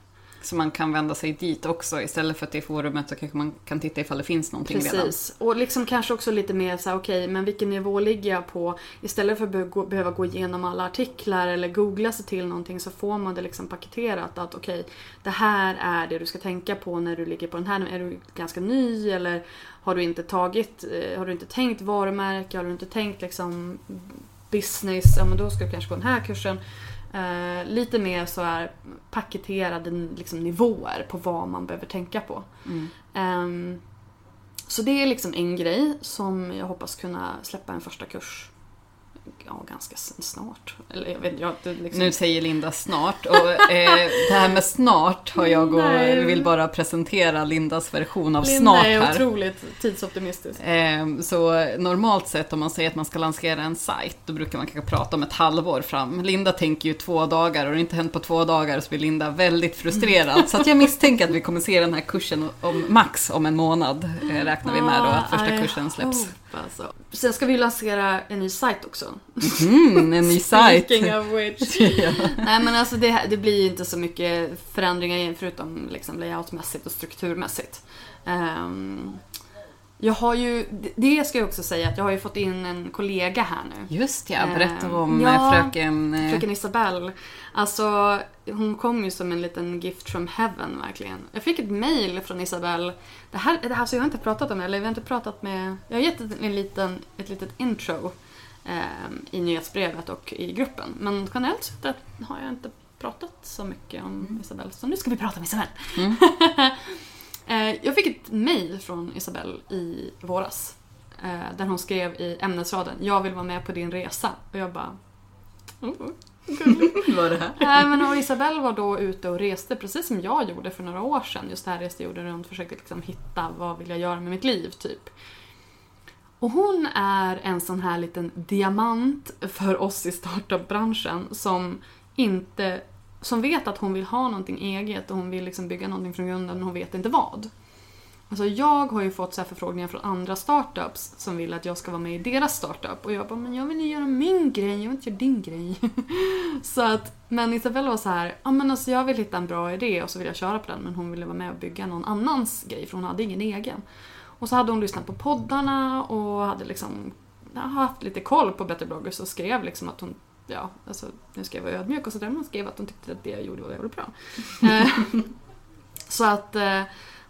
Så man kan vända sig dit också. Istället för att det är forumet så kanske man kan titta ifall det finns någonting redan. Precis. Och liksom kanske också lite mer så här, okej, men vilken nivå ligger jag på? Istället för att behöva gå igenom alla artiklar eller googla sig till någonting så får man det liksom paketerat att okej, det här är det du ska tänka på när du ligger på den här. Är du ganska ny eller har du inte tagit, eh, har du inte tänkt varumärke, har du inte tänkt liksom business, ja men då ska du kanske gå den här kursen. Eh, lite mer så här paketerade liksom, nivåer på vad man behöver tänka på. Mm. Ehm, så det är liksom en grej som jag hoppas kunna släppa en första kurs ja, ganska snart. Eller jag vet jag liksom... Nu säger Linda snart och eh, det här med snart har jag och Nej. vill bara presentera Lindas version av Linda snart är här. otroligt tidsoptimistisk. Eh, Så normalt sett om man säger att man ska lansera en sajt, då brukar man kanske prata om ett halvår fram. Linda tänker ju två dagar och det inte hänt på två dagar så blir Linda väldigt frustrerad. Så att jag misstänker att vi kommer se den här kursen om max om en månad, eh, räknar vi med då att första kursen släpps. hope, Alltså. Sen ska vi lansera en ny sajt också. Mm, en ny sajt. Speaking of which. ja. Nej men alltså det, det blir ju inte så mycket förändringar förutom liksom layoutmässigt och strukturmässigt. Ehm, jag har ju, det- ska jag också säga att jag har ju fått in en kollega här nu. Just ja, berätta om Ja, ja, fröken... eh, Fröken Isabelle. Alltså, hon kom ju som en liten gift from heaven verkligen. Jag fick ett mail från Isabelle. Det här, det här alltså jag har inte pratat om det, eller vi har inte pratat med... Jag har gett ett, en liten, ett litet intro eh, i nyhetsbrevet och i gruppen. Men generellt sett har jag inte pratat så mycket om Isabelle, så nu ska vi prata om Isabelle. Mm. Eh, jag fick ett mail från Isabelle i våras. eh, Där hon skrev i ämnesraden “Jag vill vara med på din resa” och jag bara oh, Vad är det här? Nej men och Isabelle var då ute och reste precis som jag gjorde för några år sedan. Just det här reste jorden runt och försökte liksom hitta vad vill jag göra med mitt liv typ. Och hon är en sån här liten diamant för oss i startupbranschen som inte som vet att hon vill ha någonting eget och hon vill liksom bygga någonting från grunden men hon vet inte vad. Alltså jag har ju fått så här förfrågningar från andra startups som vill att jag ska vara med i deras startup. Och jag bara, men jag vill ju göra min grej, jag vill inte göra din grej. så att, men Isabella var så här, ja men alltså jag vill hitta en bra idé och så vill jag köra på den. Men hon ville vara med och bygga någon annans grej för hon hade ingen egen. Och så hade hon lyssnat på poddarna och hade liksom haft lite koll på Better bloggers och skrev liksom att hon Ja, alltså nu ska jag vara ödmjuk och sådär, men hon skrev att hon tyckte att det jag gjorde var jävligt bra. Eh, så att eh,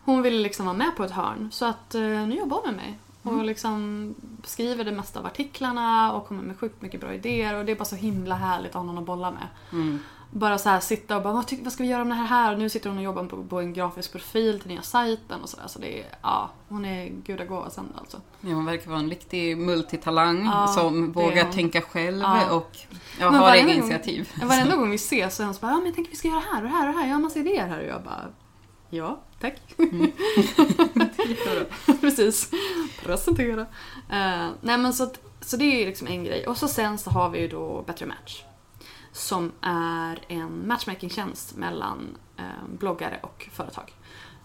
hon ville liksom vara med på ett hörn. Så att eh, nu jobbar hon med mig. Och Mm. liksom skriver det mesta av artiklarna och kommer med sjukt mycket bra idéer. Och det är bara så himla härligt att ha någon att bolla med. Mm. Bara så här sitta och bara, vad, vad ska vi göra om det här här? Och nu sitter hon och jobbar på, på en grafisk profil till nya sajten och sådär. Så det är, ja, hon är gudagåsen alltså. Ja, hon verkar vara en riktig multitalang Ja, som det vågar tänka själv Ja. och ja, har egna gång- initiativ. Varenda gång vi ses så är hon så bara, ja men jag tänker vi ska göra här och här och här. Jag har massa idéer här. Och jag bara, ja, tack. Precis. Presentera. Eh, nej men så, så det är ju liksom en grej. Och så sen så har vi ju då Better Match. Som är en matchmakingtjänst mellan eh, bloggare och företag.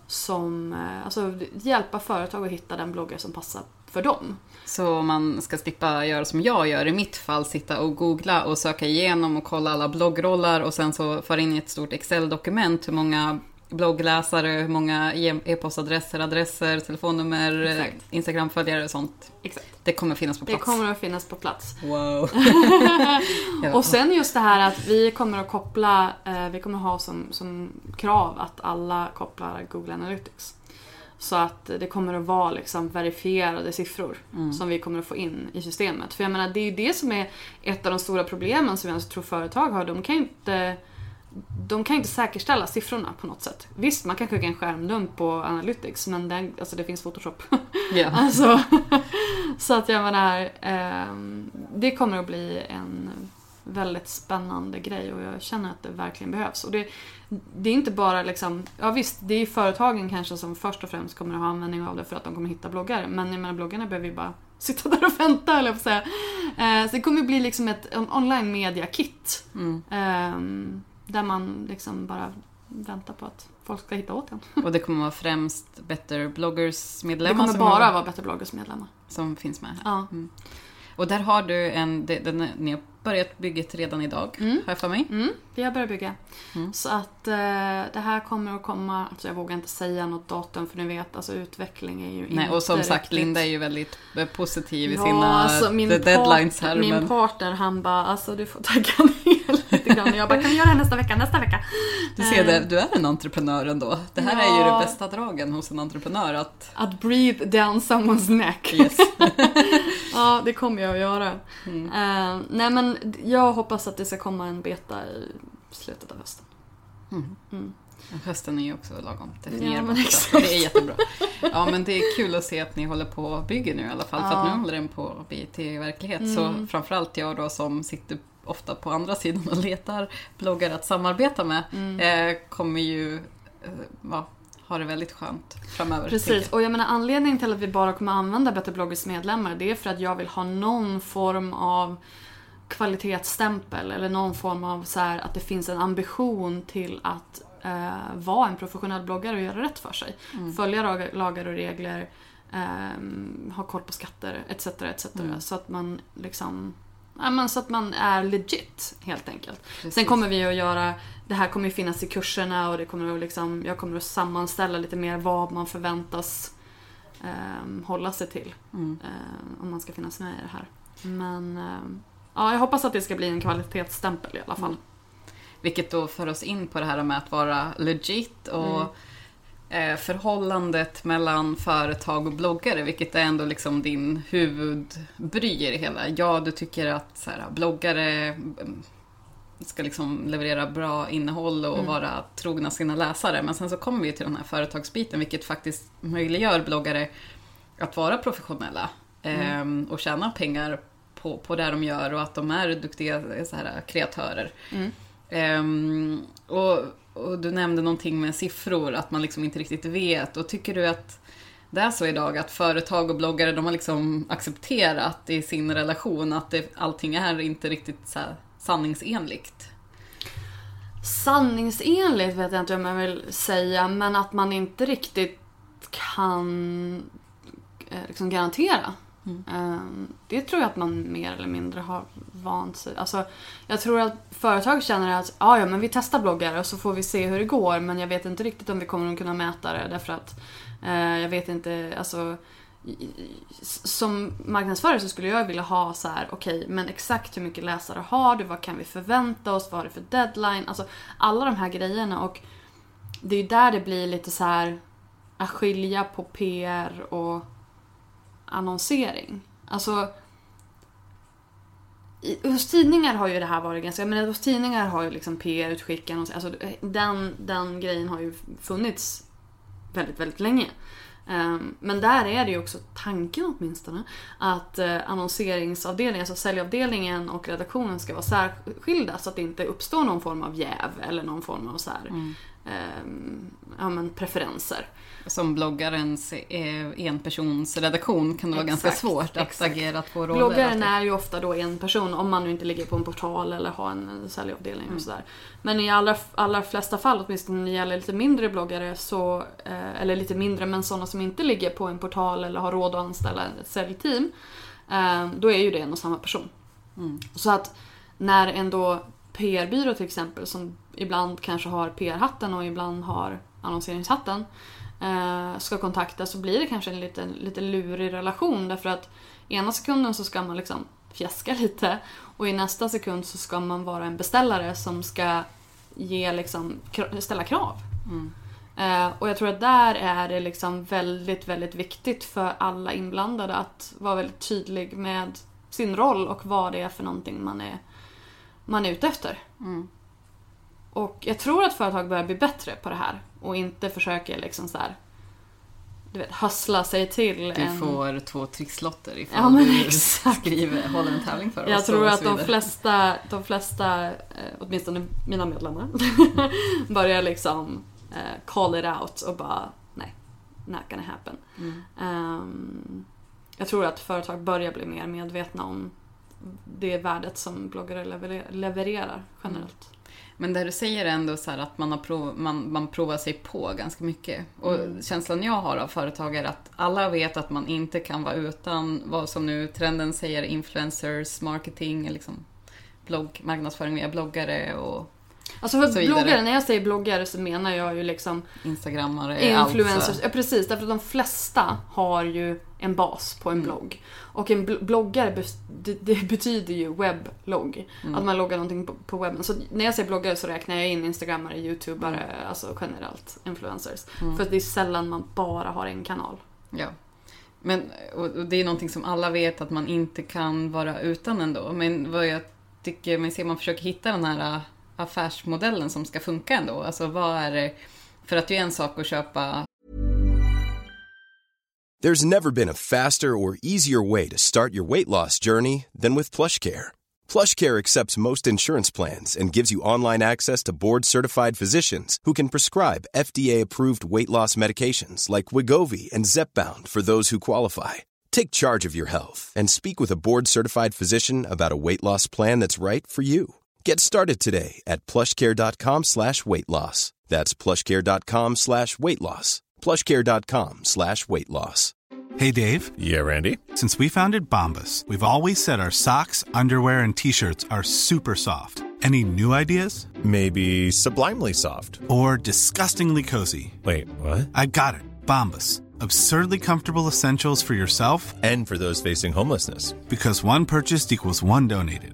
Som eh, alltså, hjälpa företag att hitta den bloggare som passar för dem. Så om man ska slippa göra som jag gör i mitt fall, sitta och googla och söka igenom och kolla alla bloggrollar och sen så föra in i ett stort Excel-dokument hur många bloggläsare, hur många e- e-postadresser, adresser, telefonnummer, eh, Exakt. Instagram-följare och sånt. Exakt. Det kommer finnas på Det plats. kommer att finnas på plats. Wow. Och sen just det här att vi kommer att koppla, eh, vi kommer ha som, som krav att alla kopplar Google Analytics. Så att det kommer att vara liksom verifierade siffror som vi kommer att få in i systemet. För jag menar, det är ju det som är ett av de stora problemen som jag tror företag har. De kan ju inte, de kan inte säkerställa siffrorna på något sätt. Visst, man kan skicka en skärmdump på Analytics, men den, alltså det finns Photoshop. Ja. Alltså, så att jag menar, ehm, det kommer att bli en väldigt spännande grej och jag känner att det verkligen behövs. Och det, det är inte bara liksom, ja visst, det är företagen kanske som först och främst kommer att ha användning av det för att de kommer hitta bloggare. Men jag menar, bloggarna behöver ju bara sitta där och vänta, eller jag att säga. Eh, så det kommer att bli liksom ett online media kit. Mm. ehm, där man liksom bara väntar på att folk ska hitta åt en. Och det kommer vara främst Better Det Bloggers-medlemmar kommer som, bara har- vara Better Bloggers medlemmar. som finns med här. Ja. Och där har du en, det- den, ni har börjat bygget redan idag, Mm. har jag för mig. Mm, vi har börjat bygga. Mm. Så att eh, det här kommer att komma, alltså jag vågar inte säga något datum för ni vet, alltså utveckling är ju Nej, inte och som sagt, riktigt... Linda är ju väldigt eh, positiv i Ja, sina alltså min, de- deadlines här. min men partner han bara, alltså du får tagga ner lite grann. Jag bara, kan vi göra det här nästa vecka, nästa vecka? du ser Eh, det, du är en entreprenör ändå. Det här är ju Ja. det bästa dragen hos en entreprenör. Att, Att breathe down someone's neck. yes. ja, det kommer jag att göra. Mm. Eh, nej men jag hoppas att det ska komma en beta i slutet av hösten. Mm. Mm. Hösten är ju också lagom Ja, definierbar. exakt. det är jättebra. Ja, men det är kul att se att ni håller på och bygger nu i alla fall. För att Ja. nu håller den på att bli till verklighet. Mm. Så framförallt jag då som sitter ofta på andra sidan och letar bloggar att samarbeta med Mm. eh, kommer ju eh, ja, ha det väldigt skönt framöver. Precis, jag. och jag menar anledningen till att vi bara kommer använda Better bloggers medlemmar det är för att jag vill ha någon form av kvalitetsstämpel eller någon form av så här, att det finns en ambition till att eh, vara en professionell bloggare och göra rätt för sig. Mm. Följa lag- lagar och regler, ehm, ha koll på skatter etc. etc. Mm. Så att man liksom Ja, men så att man är legit helt enkelt. Sen Precis. kommer vi att göra, det här kommer ju finnas i kurserna och det kommer att liksom, jag kommer att sammanställa lite mer vad man förväntas ehm, hålla sig till. Mm. ehm, om man ska finnas med i det här. Men ehm, ja, jag hoppas att det ska bli en kvalitetsstämpel i alla fall. Mm. Vilket då för oss in på det här med att vara legit och Mm. Eh, förhållandet mellan företag och bloggare, vilket är ändå liksom din huvudbry i det hela. Ja, du tycker att så här, bloggare mm, ska liksom leverera bra innehåll och Mm. vara trogna sina läsare. Men sen så kommer vi till den här företagsbiten, vilket faktiskt möjliggör bloggare att vara professionella Mm. eh, och tjäna pengar på, på det de gör och att de är duktiga så här, kreatörer. Mm. Ehm, och, och du nämnde någonting med siffror, att man liksom inte riktigt vet. Och tycker du att det är så idag att företag och bloggare de har liksom accepterat i sin relation att det, allting är inte riktigt så sanningsenligt? Sanningsenligt vet jag inte om jag vill säga, men att man inte riktigt kan eh, liksom garantera. Mm. Det tror jag att man mer eller mindre har vant sig Alltså, jag tror att företag känner att ah, ja, men vi testar bloggar och så får vi se hur det går men jag vet inte riktigt om vi kommer att kunna mäta det därför att eh, jag vet inte, alltså som marknadsförare så skulle jag vilja ha så här, okej, okay, men exakt hur mycket läsare har du? Vad kan vi förvänta oss? Vad har du för deadline? Alltså alla de här grejerna och det är ju där det blir lite så här att skilja på PR och annonsering. Alltså i, hos tidningar har ju det här varit ganska, men hos tidningar har ju liksom PR-utskick, alltså den, den grejen har ju funnits väldigt, väldigt länge. Ehm, men där är det ju också tanken åtminstone att eh, annonseringsavdelningen, alltså säljavdelningen och redaktionen ska vara särskilda så att det inte uppstår någon form av jäv eller någon form av så här, mm. Ehm, ja, men preferenser. Som bloggarens eh, enpersonsredaktion kan det vara exakt, ganska svårt att exakt. agera två roller. Bloggaren är ju ofta då en person om man nu inte ligger på en portal eller har en säljavdelning mm. och sådär. Men i allra, allra flesta fall, åtminstone när det gäller lite mindre bloggare, så, eh, eller lite mindre men sådana som inte ligger på en portal eller har råd att anställa ett säljteam, eh, då är ju det en och samma person. Mm. Så att när en då PR-byrå till exempel som ibland kanske har PR-hatten och ibland har annonseringshatten eh, ska kontakta så blir det kanske en lite, lite lurig relation därför att ena sekunden så ska man liksom fjäska lite och i nästa sekund så ska man vara en beställare som ska ge liksom, ställa krav. Mm. Eh, och jag tror att där är det liksom väldigt, väldigt viktigt för alla inblandade att vara väldigt tydlig med sin roll och vad det är för någonting man är, man är ute efter. Mm. Och jag tror att företag börjar bli bättre på det här och inte försöker liksom så här, du vet, hassla sig till du en... Du får två trixlotter ifall ja, men du exakt. skriver, håller en tävling för oss. Jag tror att de flesta, de flesta, eh, åtminstone mina medlemmar, börjar liksom eh, call it out och bara nej, not gonna happen. Mm. Um, jag tror att företag börjar bli mer medvetna om det värdet som bloggare levererar generellt. Mm. Men där du säger ändå så att man, har prov, man, man provar sig på ganska mycket. Och mm. känslan jag har av företagare är att alla vet att man inte kan vara utan vad som nu trenden säger, influencers, marketing, liksom blogg, marknadsföring via bloggare och Alltså för bloggare, när jag säger bloggare så menar jag ju liksom Instagrammare, influencers. Allt, ja precis, därför att de flesta har ju en bas på en mm. blogg. Och en bloggare det betyder ju webblogg. Mm. Att man loggar någonting på, webben. Så när jag säger bloggare så räknar jag in instagrammare, youtubare, mm. alltså generellt influencers. Mm. För det är sällan man bara har en kanal. Ja. Men, och det är någonting som alla vet att man inte kan vara utan ändå. Men vad jag tycker man ser man försöker hitta den här affärsmodellen som ska funka ändå. Alltså vad är det, för att det är en sak att köpa There's never been a faster or easier way to start your weight loss journey than with PlushCare. PlushCare accepts most insurance plans and gives you online access to board-certified physicians who can prescribe FDA-approved weight loss medications like Wigovi and Zepbound for those who qualify. Take charge of your health and speak with a board-certified physician about a weight loss plan that's right for you. Get started today at plushcare.com slash weight loss. That's plushcare.com slash weight loss. plushcare.com slash weight loss. Hey, Dave. Yeah, Randy. Since we founded Bombus, we've always said our socks, underwear, and T-shirts are super soft. Any new ideas? Maybe sublimely soft. Or disgustingly cozy. Wait, what? I got it. Bombus. Absurdly comfortable essentials for yourself and for those facing homelessness. Because one purchased equals one donated.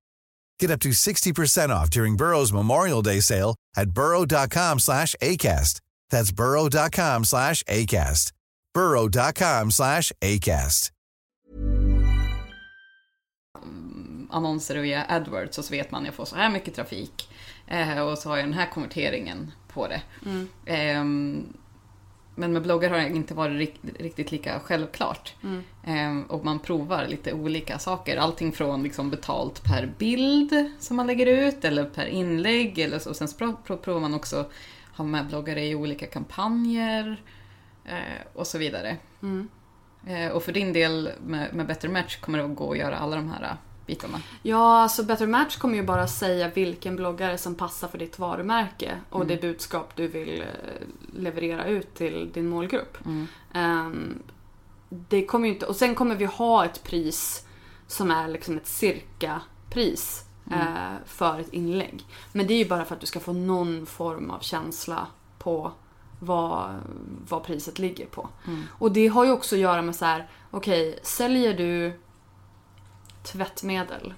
Get up to 60% off during Burrow's Memorial Day sale at burrow.com slash ACAST. That's burrow.com slash ACAST. burrow.com slash ACAST. Annonser via AdWords och så vet man att jag får så här mycket trafik. Eh, och så har jag den här konverteringen på det. Mm. Eh, men med bloggar har det inte varit rikt, riktigt lika självklart. Mm. Ehm, och man provar lite olika saker. Allting från liksom betalt per bild som man lägger ut eller per inlägg. Eller så. Och sen provar man också ha med bloggare i olika kampanjer eh, och så vidare. Mm. Eh, och för din del med, med Better Match kommer det att gå att göra alla de här bitarna. Ja, alltså Better Match kommer ju bara säga vilken bloggare som passar för ditt varumärke och Mm. det budskap du vill eh, leverera ut till din målgrupp. Mm. Ehm, det kommer inte, och sen kommer vi ha ett pris som är liksom ett cirka-pris eh, för ett inlägg. Men det är ju bara för att du ska få någon form av känsla på vad, vad priset ligger på. Och det har ju också att göra med så här, okej, säljer du tvättmedel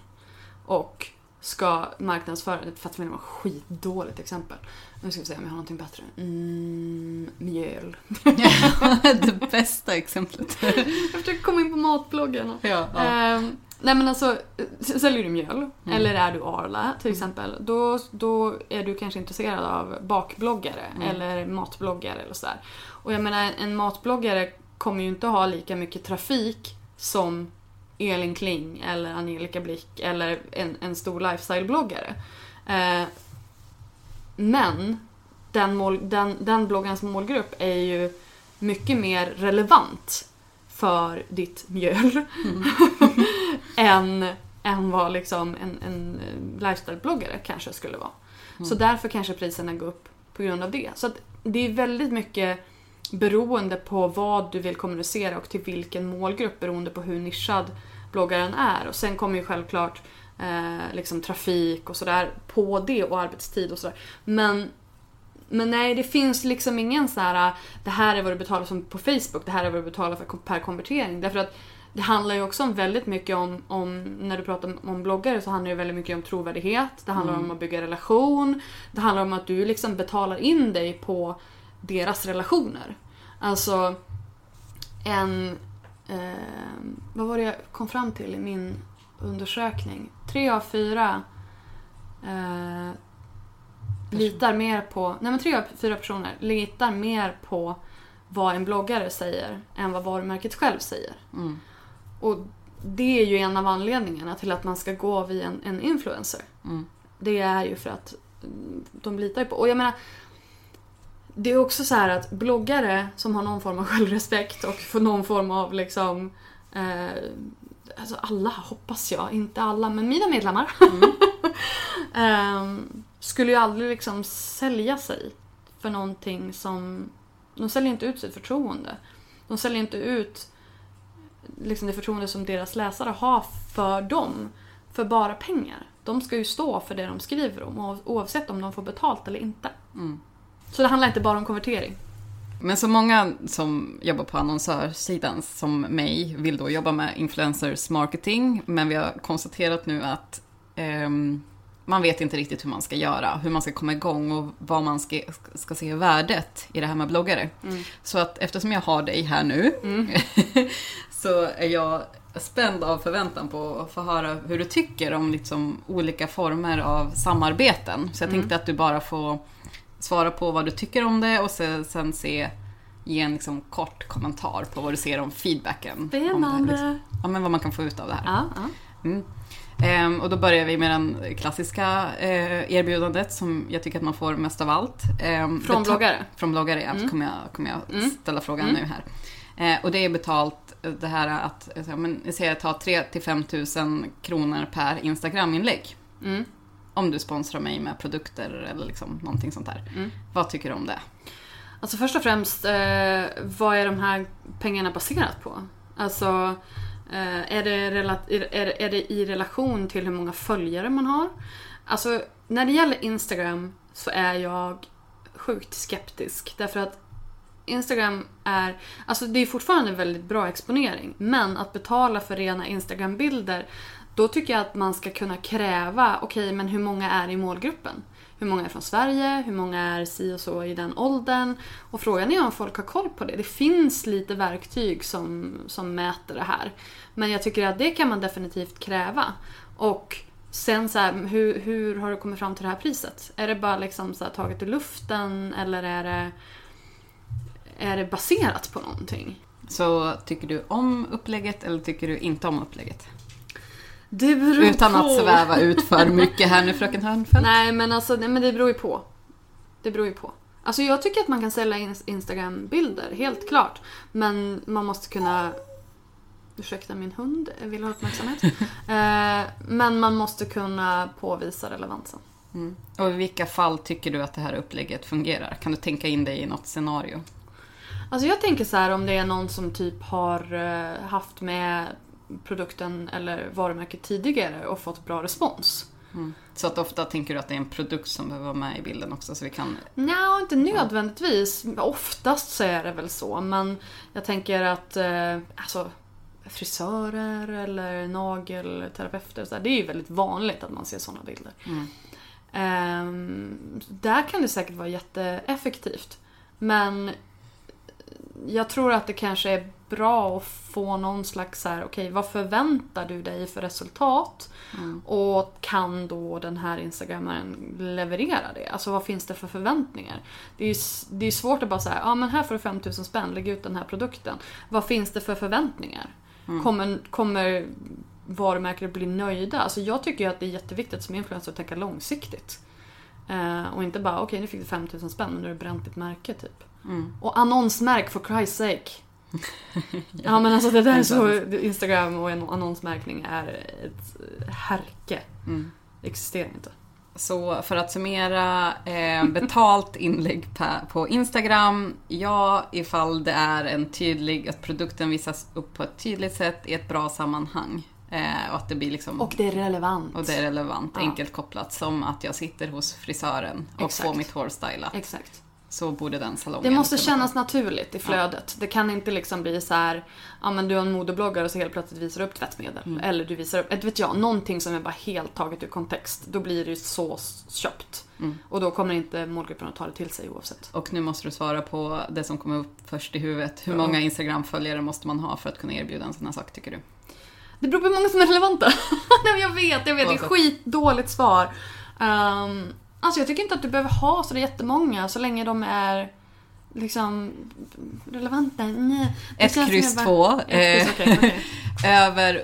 och ska marknadsföra, tvättmedel var ett skitdåligt exempel. Nu ska vi se om jag har någonting bättre. Mm, mjöl. det bästa exemplet. Jag försöker komma in på matbloggarna. ja, ja. Ehm, nej men alltså, säljer du mjöl, Mm. eller är du Arla till exempel, då, då är du kanske intresserad av bakbloggare Mm. eller matbloggare eller sådär. Och jag menar, en matbloggare kommer ju inte ha lika mycket trafik som Elin Kling eller Angelica Blick eller en, en stor lifestyle-bloggare. Eh, men den, mål, den, den bloggarens målgrupp är ju mycket mer relevant för ditt mjöl än, än vad liksom en, en lifestyle-bloggare kanske skulle vara. Så därför kanske priserna går upp på grund av det. Så det är väldigt mycket beroende på vad du vill kommunicera och till vilken målgrupp beroende på hur nischad bloggaren är. Och sen kommer ju självklart eh, liksom trafik och sådär på det och arbetstid och sådär. Men men nej, det finns liksom ingen så här. det här är vad du betalar som på Facebook, det här är vad du betalar för per konvertering. Därför att det handlar ju också om väldigt mycket om, om när du pratar om, bloggare så handlar det väldigt mycket om trovärdighet. Det handlar om att bygga relation. Det handlar om att du liksom betalar in dig på deras relationer. Alltså en... Eh, vad var det jag kom fram till i min undersökning? Tre av fyra eh, litar mer på... Nej men tre av fyra personer litar mer på vad en bloggare säger än vad varumärket själv säger. Mm. Och det är ju en av anledningarna till att man ska gå via en, en influencer. Mm. Det är ju för att mm, de litar ju på... Och jag menar, det är också så här att bloggare som har någon form av självrespekt och får någon form av liksom... Eh, alltså alla hoppas jag, inte alla, men mina medlemmar. Ehm, skulle ju aldrig liksom sälja sig för någonting som... De säljer inte ut sitt förtroende. De säljer inte ut liksom det förtroende som deras läsare har för dem för bara pengar. De ska ju stå för det de skriver om oavsett om de får betalt eller inte. Mm. Så det handlar inte bara om konvertering. Men så många som jobbar på annonsörsidan som mig vill då jobba med influencers marketing. Men vi har konstaterat nu att ehm, man vet inte riktigt hur man ska göra, hur man ska komma igång och vad man ska, ska se värdet i det här med bloggare. Så att eftersom jag har dig här nu så är jag spänd av förväntan på att få höra hur du tycker om liksom olika former av samarbeten. Så jag tänkte att du bara får svara på vad du tycker om det och sen, sen se, ge en liksom kort kommentar på vad du ser om feedbacken. Om det, Spännande. liksom, ja, men vad man kan få ut av det här. Ja, ja. Mm. Ehm, och då börjar vi med den klassiska eh, erbjudandet som jag tycker att man får mest av allt. Ehm, Från bloggare? Från bloggare, ja. Mm. Kommer jag, kommer jag Mm. ställa frågan Mm. nu här. Eh, och det är betalt eh, det här att, men, jag säger att ta 3 till 5 tusen kronor per Instagram-inlägg. Mm. Om du sponsrar mig med produkter eller liksom någonting sånt där. Mm. Vad tycker du om det? Alltså först och främst, eh, vad är de här pengarna baserat på? Alltså, eh, är, det är, är det i relation till hur många följare man har? Alltså, när det gäller Instagram så är jag sjukt skeptisk. Därför att Instagram är, alltså det är fortfarande väldigt bra exponering. Men att betala för rena Instagram-bilder, då tycker jag att man ska kunna kräva, okej men hur många är i målgruppen? Hur många är från Sverige? Hur många är si och så i den åldern? Och frågan är om folk har koll på det. Det finns lite verktyg som, som mäter det här. Men jag tycker att det kan man definitivt kräva. Och sen så här, hur, hur har du kommit fram till det här priset? Är det bara liksom så här taget i luften eller är det är det baserat på någonting? Så tycker du om upplägget eller tycker du inte om upplägget? Utan på. att sväva ut för mycket här nu fröken Hörnfeldt. Nej men alltså nej, men det beror ju på. Det beror ju på. Alltså jag tycker att man kan sälja ins- Instagram-bilder, helt klart. Men man måste kunna... Ursäkta min hund, vill ha uppmärksamhet. eh, men man måste kunna påvisa relevansen. Mm. Och i vilka fall tycker du att det här upplägget fungerar? Kan du tänka in dig i något scenario? Alltså jag tänker så här om det är någon som typ har eh, haft med produkten eller varumärket tidigare och fått bra respons. Så att ofta tänker du att det är en produkt som behöver vara med i bilden också så vi kan... Nja, inte nödvändigtvis. Oftast så är det väl så. Men jag tänker att eh, alltså, frisörer eller nagelterapeuter, så där, det är ju väldigt vanligt att man ser sådana bilder. Ehm, där kan det säkert vara jätteeffektivt. Men jag tror att det kanske är bra att få någon slags så här, okej vad förväntar du dig för resultat? Och kan då den här instagrammaren leverera det? Alltså vad finns det för förväntningar? Det är, s- det är svårt att bara säga, ja men här får du 5000 spänn, lägg ut den här produkten. Vad finns det för förväntningar? Kommer, kommer varumärket bli nöjda? Alltså jag tycker ju att det är jätteviktigt som influencer att tänka långsiktigt. Eh, och inte bara, okej nu fick du 5000 spänn men nu är det bränt ditt märke typ. Och annonsmärk for Christ's sake. ja men alltså det där är så, Instagram och annonsmärkning är ett härke. Det existerar inte. Så för att summera, eh, betalt inlägg på Instagram. Ja, ifall det är en tydlig, att produkten visas upp på ett tydligt sätt i ett bra sammanhang. Eh, och att det blir liksom... Och det är relevant. och det är relevant, Ja. enkelt kopplat. Som att jag sitter hos frisören och Exakt. får mitt hår stylat. Exakt. Så borde den salongen Det måste kännas naturligt i flödet. Det kan inte liksom bli så här, ja men du är en modebloggare och så helt plötsligt visar du upp tvättmedel. Mm. Eller du visar upp, inte vet jag, någonting som är bara helt taget ur kontext. Då blir det ju så köpt. Mm. Och då kommer inte målgruppen att ta det till sig oavsett. Och nu måste du svara på det som kommer upp först i huvudet. Hur många Instagram-följare måste man ha för att kunna erbjuda en sån här sak, tycker du? Det beror på hur många som är relevanta. Nej jag vet, jag vet. Det är Oavsett. skitdåligt svar. Um, alltså jag tycker inte att du behöver ha så jättemånga så länge de är liksom relevanta. Nej. Ett kryss jag två. bara- Ett kryss, okej, okej. Över,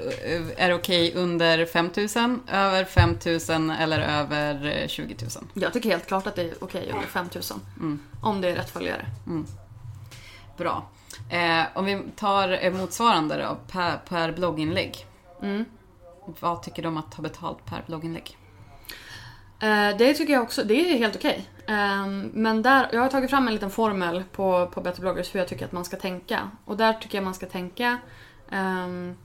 är okej under 5000, över 5000 eller över eh, 20 000? Jag tycker helt klart att det är okej under 5000. Mm. Om det är rätt följare. Bra. Eh, om vi tar eh, motsvarande då, per, per blogginlägg. Mm. Vad tycker du om att ta betalt per blogginlägg? Eh, det tycker jag också, det är helt okej. Ehm, men där, jag har tagit fram en liten formel på, på Better bloggers hur jag tycker att man ska tänka. Och där tycker jag man ska tänka ehm,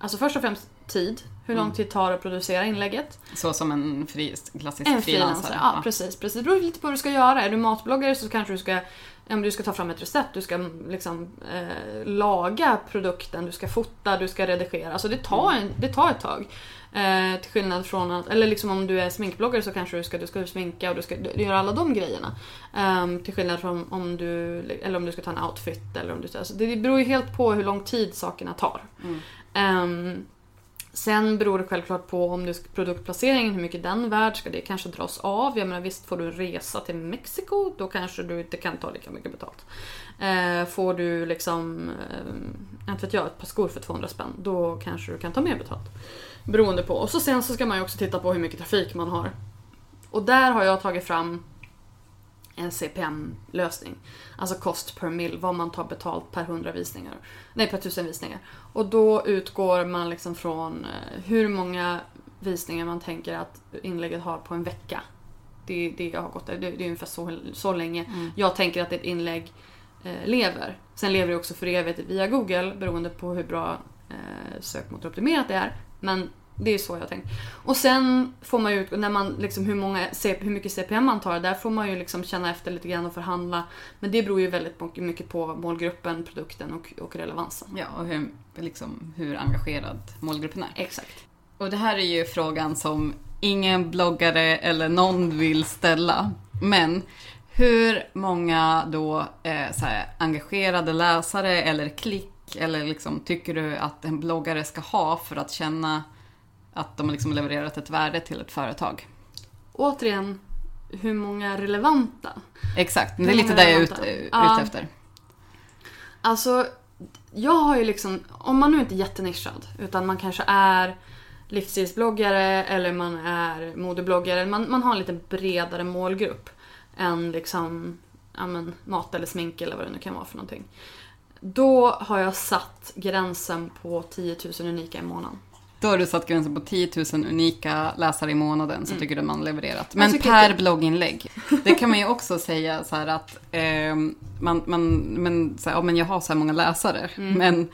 Alltså först och främst tid. Hur lång tid tar det att producera inlägget? Så som en fri, klassisk En frilansare? ja, precis, precis. Det beror lite på vad du ska göra. Är du matbloggare så kanske du ska, men du ska ta fram ett recept, du ska liksom eh, laga produkten, du ska fota, du ska redigera. Alltså det tar, en, det tar ett tag. Eh, till skillnad från att, eller liksom om du är sminkbloggare så kanske du ska, du ska sminka och du ska du gör alla de grejerna. Ehm, till skillnad från om du, eller om du ska ta en outfit eller om du alltså det beror ju helt på hur lång tid sakerna tar. Ehm, Sen beror det självklart på om du produktplaceringen, hur mycket den är värd. Ska det kanske dras av? Jag menar visst, får du en resa till Mexiko, då kanske du inte kan ta lika mycket betalt. Eh, får du liksom, eh, inte vet jag, ett par skor för 200 spänn, då kanske du kan ta mer betalt. Beroende på. Och så sen så ska man ju också titta på hur mycket trafik man har. Och där har jag tagit fram en CPM-lösning. Alltså cost per mil, vad man tar betalt per 100 visningar. Nej, per 1000 visningar. Och då utgår man liksom från eh, hur många visningar man tänker att inlägget har på en vecka. Det är det jag har gått det, det är ungefär så, så länge. Jag tänker att ett inlägg eh, lever. Sen lever det också för evigt via Google beroende på hur bra eh, sökmotoroptimerat det är. Men det är så jag tänkt. Och sen får man ju, när man liksom hur, många, hur mycket CPM man tar, där får man ju liksom känna efter lite grann och förhandla. Men det beror ju väldigt mycket- mycket på målgruppen, produkten och, och relevansen. Ja, och hur, liksom, hur engagerad målgruppen är. Exakt. Och det här är ju frågan som ingen bloggare eller någon vill ställa. Men hur många då eh, så här, engagerade läsare eller klick eller liksom, tycker du att en bloggare ska ha för att känna att de har liksom levererat ett värde till ett företag? Återigen, hur många relevanta? Exakt, det är lite det jag är ute, relevanta? ute Ja. efter. Alltså, jag har ju liksom, om man nu inte är jättenischad utan man kanske är livsstilsbloggare eller man är modebloggare. Man, man har en lite bredare målgrupp än liksom ja, men, mat eller smink eller vad det nu kan vara för någonting. Då har jag satt gränsen på 10 000 unika i månaden. Då har du satt gränsen på 10 000 unika läsare i månaden så Mm. tycker du man levererat. Men per blogginlägg. Det kan man ju också säga så här att eh, man, man, men, så här, ja, men jag har så här många läsare. Mm. Men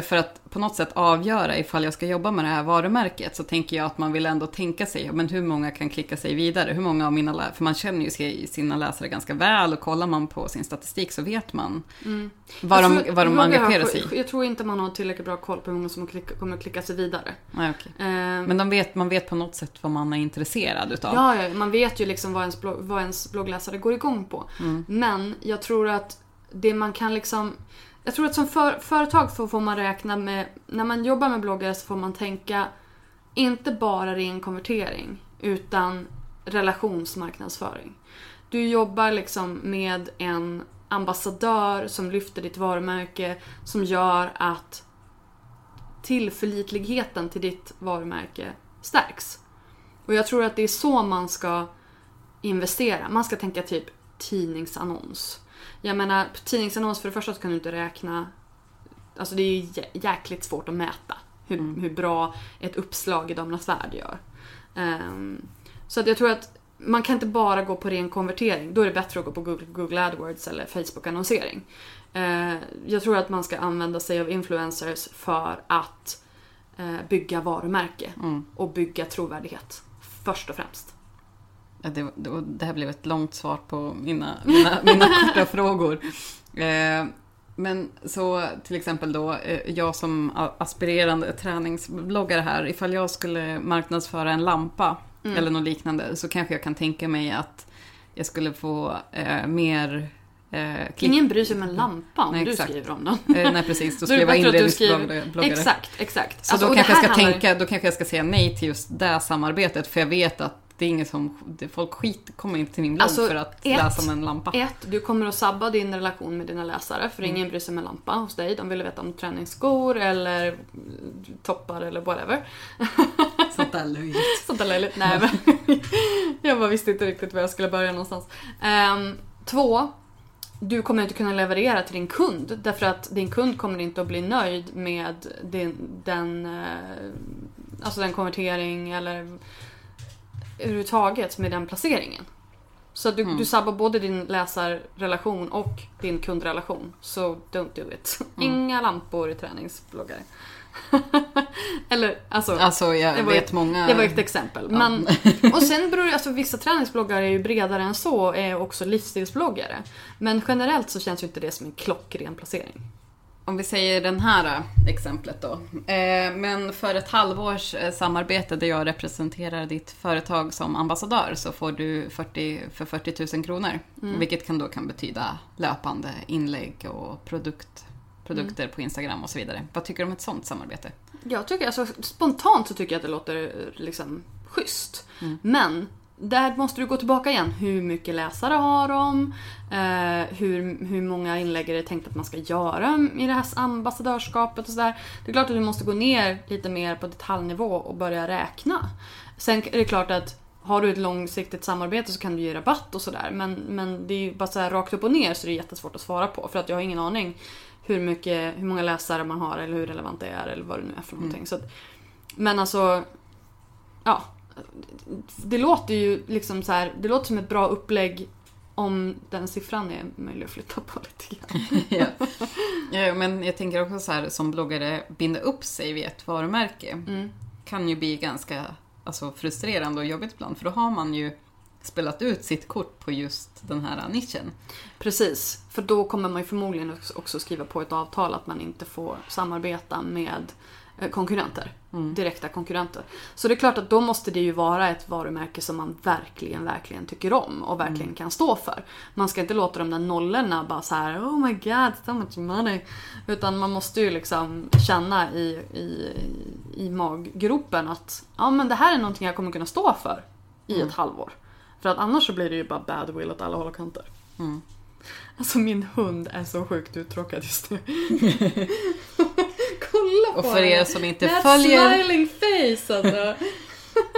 för att på något sätt avgöra ifall jag ska jobba med det här varumärket så tänker jag att man vill ändå tänka sig, men hur många kan klicka sig vidare? Hur många av mina läsare, för man känner ju sina läsare ganska väl och kollar man på sin statistik så vet man vad, Jag de, vad de engagerar sig i. Jag tror inte man har tillräckligt bra koll på hur många som klicka, kommer att klicka sig vidare. Nej, okej. Eh, Men vet, man vet på något sätt vad man är intresserad utav. Ja, ja, man vet ju liksom vad ens, blogg, vad ens bloggläsare går igång på. Men jag tror att det man kan liksom... Jag tror att som för, företag får, får man räkna med... När man jobbar med bloggare så får man tänka inte bara ren konvertering utan relationsmarknadsföring. Du jobbar liksom med en ambassadör som lyfter ditt varumärke som gör att tillförlitligheten till ditt varumärke stärks. Och jag tror att det är så man ska investera. Man ska tänka typ tidningsannons. Jag menar, på tidningsannons för det första så kan du inte räkna... Alltså det är ju jä- jäkligt svårt att mäta hur, hur bra ett uppslag i Damernas Värld gör. Ehm, så att jag tror att man kan inte bara gå på ren konvertering. Då är det bättre att gå på Google, Google AdWords eller Facebook-annonsering. Eh, jag tror att man ska använda sig av influencers för att eh, bygga varumärke och bygga trovärdighet. Först och främst. Det, det, här blev ett långt svar på mina, mina, mina korta frågor. Eh, men så till exempel då, eh, jag som aspirerande träningsbloggare här, ifall jag skulle marknadsföra en lampa eller något liknande så kanske jag kan tänka mig att jag skulle få eh, mer eh, klick. Ingen bryr sig om en lampa om Nej, du skriver om den. Eh, nej precis, då det jag inredningsbloggare. skriver... Exakt, exakt. Så Alltså, då kanske, jag ska handlar- tänka, då kanske jag ska säga nej till just det samarbetet för jag vet att det är inget som, folk skit kommer inte till min blogg Alltså, för att ett- läsa om en lampa. Ett, du kommer att sabba din relation med dina läsare för Mm. ingen bryr sig om en lampa hos dig. De vill veta om träningsskor eller toppar eller whatever. Sånt där löjligt. Sånt där löjligt. Nej men. jag bara visste inte riktigt var jag skulle börja någonstans. Ehm, två, du kommer inte kunna leverera till din kund därför att din kund kommer inte att bli nöjd med din, den, eh, alltså den konvertering eller överhuvudtaget med den placeringen. Så du, du sabbar både din läsarrelation och din kundrelation. Så don't do it. Inga lampor i träningsbloggare. Eller alltså. Alltså jag Det var vet ett- många... Det var ett exempel. Men, och sen beror det, alltså vissa träningsbloggare är ju bredare än så och är också livsstilsbloggare. Men generellt så känns ju inte det som en klockren placering. Om vi säger den här eh, exemplet då. Eh, men för ett halvårs eh, samarbete där jag representerar ditt företag som ambassadör så får du 40, för 40 000 kronor. Vilket kan då kan betyda löpande inlägg och produkt, produkter på Instagram och så vidare. Vad tycker du om ett sånt samarbete? Jag tycker, alltså spontant så tycker jag att det låter eh, liksom schysst. Men där måste du gå tillbaka igen. Hur mycket läsare har de? Eh, hur, hur många inlägg är det tänkt att man ska göra i det här ambassadörskapet och sådär. Det är klart att du måste gå ner lite mer på detaljnivå och börja räkna. Sen är det klart att har du ett långsiktigt samarbete så kan du ge rabatt och sådär. Men, men det är ju bara så här rakt upp och ner så det är jättesvårt att svara på. För att jag har ingen aning hur, mycket, hur många läsare man har eller hur relevant det är eller vad det nu är för någonting. Så att, men alltså, ja. Det låter ju liksom så här, det låter som ett bra upplägg om den siffran är möjlig att flytta på lite grann. ja. ja, men jag tänker också så här som bloggare, binda upp sig vid ett varumärke kan ju bli ganska alltså, frustrerande och jobbigt ibland för då har man ju spelat ut sitt kort på just den här nischen. Precis, för då kommer man ju förmodligen också- skriva på ett avtal att man inte får samarbeta med eh, konkurrenter. Direkta konkurrenter. Så det är klart att då måste det ju vara ett varumärke som man verkligen, verkligen tycker om och verkligen kan stå för. Man ska inte låta de där nollorna bara så här: oh my god, so much money. Utan man måste ju liksom känna i, i, i maggropen att ja men det här är någonting jag kommer kunna stå för i ett halvår. För att annars så blir det ju bara bad will åt alla håll och kanter. Alltså min hund är så sjukt uttråkad just nu. Kolla på Och för er som inte That följer- smiling face alltså.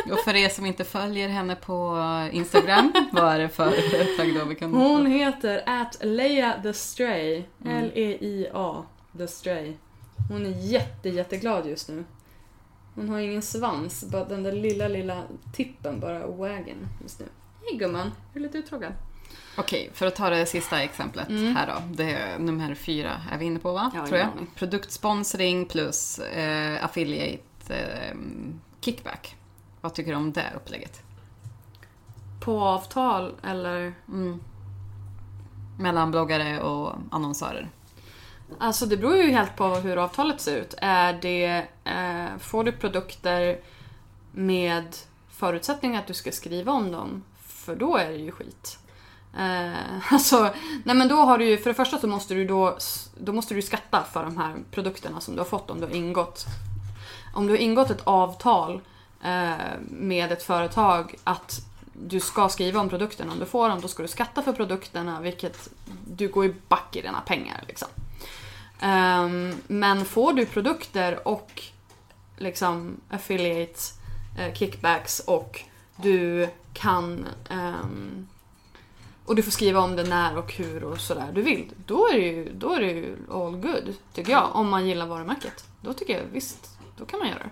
Och för er som inte följer henne på Instagram, vad är det för plagg då vi kan... Hon heter at Leia the Stray. Mm. L-E-I-A the Stray. Hon är jätte, jätteglad just nu. Hon har ingen svans, bara den där lilla, lilla tippen bara wagen just nu. Hej gumman, är du lite uttråkad? Okej, för att ta det sista exemplet här då. Det är nummer fyra är vi inne på va? Mm. Ja, Tror jag. Produktsponsring plus eh, affiliate eh, kickback. Vad tycker du om det upplägget? På avtal eller? Mellan bloggare och annonsörer. Alltså det beror ju helt på hur avtalet ser ut. Är det, eh, får du produkter med förutsättning att du ska skriva om dem, för då är det ju skit. Eh, alltså, nej men då har du ju, för det första så måste du då, då måste du skatta för de här produkterna som du har fått om du har ingått. Om du har ingått ett avtal eh, med ett företag att du ska skriva om produkterna. Om du får dem då ska du skatta för produkterna vilket du går ju back i dina pengar. Liksom. Um, men får du produkter och liksom affiliate eh, kickbacks och du kan um, och du får skriva om det när och hur och sådär du vill. Då är det ju, då är det ju all good, tycker jag. Om man gillar varumärket. Då tycker jag visst, då kan man göra det.